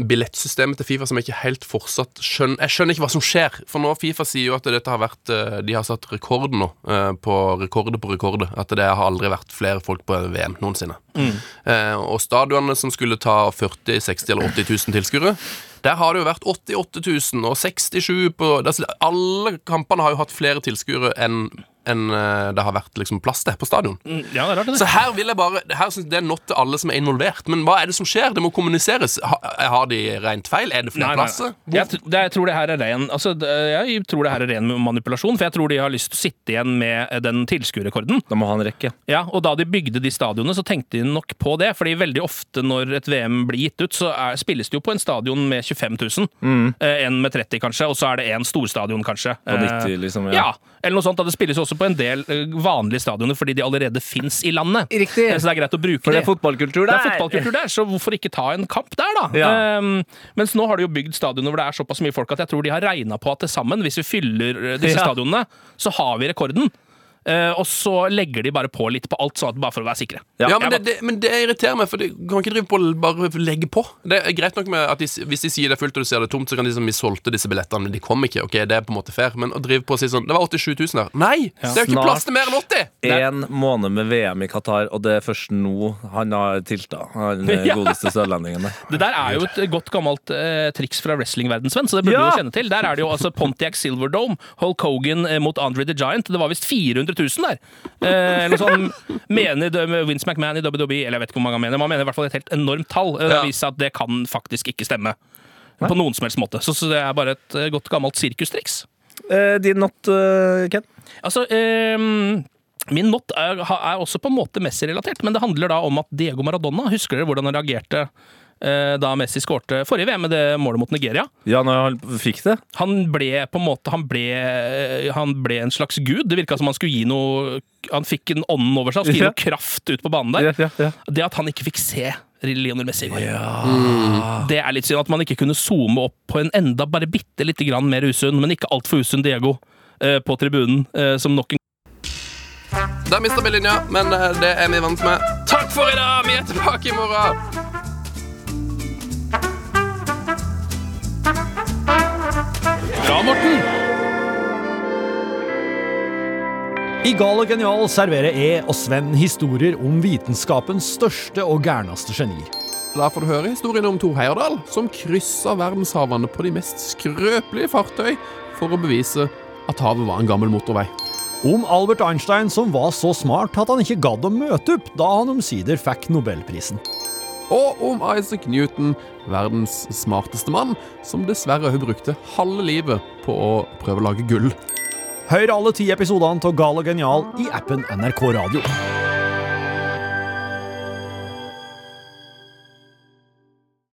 billettsystemet til Fifa som jeg ikke helt fortsatt skjønner Jeg skjønner ikke hva som skjer. For nå Fifa sier jo at dette har vært eh, De har satt rekord nå, eh, på rekorder på rekorder. At det har aldri vært flere folk på VM noensinne. Eh, og stadionene som skulle ta 40 60 eller 80 000 tilskuere, der har det jo vært 88 000 og 67 på altså, Alle kampene har jo hatt flere tilskuere enn enn, eh, det har vært liksom plass til på stadion. Mm, ja, det er rart, det. Så her vil jeg bare Her synes det er not til alle som er involvert. Men hva er det som skjer? Det må kommuniseres. Ha, har de rent feil? Er det flere Nei, plasser? nei. Jeg, jeg tror det her er ren altså, Jeg tror det her er ren manipulasjon, for jeg tror de har lyst til å sitte igjen med eh, den tilskuerrekorden. Da må ha en rekke. Ja, og da de bygde de stadionene, så tenkte de nok på det. Fordi veldig ofte når et VM blir gitt ut, så er, spilles det jo på en stadion med 25 000. Eh, en med 30, kanskje, og så er det en storstadion, kanskje. Og Eh, 90, liksom. ja. Eller noe sånt. da Det spilles jo også på en del eh, vanlige stadioner fordi de allerede fins i landet. Riktig. Eh, Så det er greit å bruke For det er fotballkultur der. det er fotballkultur der, så hvorfor ikke ta en kamp der, da? Ja. Um, mens nå har de jo bygd stadioner hvor det er såpass mye folk at jeg tror de har regna på at til sammen, hvis vi fyller eh, disse Ja. stadionene, så har vi rekorden. Eh, og så legger de bare på litt på alt, sånn at bare for å være sikre. Ja. Ja, men det, det, men det irriterer meg, for de kan ikke drive på bare legge på. Det er greit nok med at de, Hvis de sier det er fullt og du ser det tomt, så kan de si sånn, vi solgte disse billettene, men de kom ikke. Ok, Det er på en måte fair. Men å drive på og si sånn Det var 87 000 der. Nei! Det er jo ikke plass til mer enn 80! En måned med VM i Qatar, og det er først nå han har tilta. Han eh, Ja. godeste sørlendingen der. Det der er jo et godt gammelt eh, triks fra wrestlingverdenen, Sven, så det burde Ja. du jo kjenne til. Der er det jo altså Pontiac Silverdome, Hulk Hogan eh, mot Andre the Giant. Det var visst 400 000 der. Eh, eller sånn mener Vince McMahon i WWE, eller jeg vet ikke hvor mange han mener. Man mener i hvert fall et helt enormt tall. Eh, Det Ja. har vist seg at det kan faktisk ikke stemme. På noen som helst måte. Så, så det er bare et eh, godt gammelt sirkustriks. Eh, din not, uh, Ken? Altså, ehm, min not er, er også på en måte Messi-relatert, men det handler da om at Diego Maradona Husker dere hvordan han reagerte eh, da Messi skårte forrige VM med det målet mot Nigeria? Ja, når han fikk det? Han ble på en måte Han ble, han ble en slags gud. Det virka som han skulle gi noe Han fikk en ånden over seg og skulle gi Ja. noe kraft ut på banen der. Ja, ja, ja. Det at han ikke fikk se Lionel Messi i går. Det er litt synd at man ikke kunne zoome opp på en enda bare bitte lite grann mer usunn, men ikke altfor usunn Diego eh, på tribunen, eh, som nok en Der mista vi linja, men eh, det er vi vant med. Takk for i dag! Vi er tilbake i morgen. Bra, Morten! I Gal og genial serverer E og Sven historier om vitenskapens største og gærneste genier. Da får du høre historien om Thor Heyerdahl, som kryssa verdenshavene på de mest skrøpelige fartøy for å bevise at havet var en gammel motorvei. Om Albert Einstein som var så smart at han ikke gadd å møte opp da han omsider fikk nobelprisen. Og om Isaac Newton, verdens smarteste mann, som dessverre hun brukte halve livet på å prøve å lage gull. Hør alle ti episodene av Gal og genial i appen NRK Radio.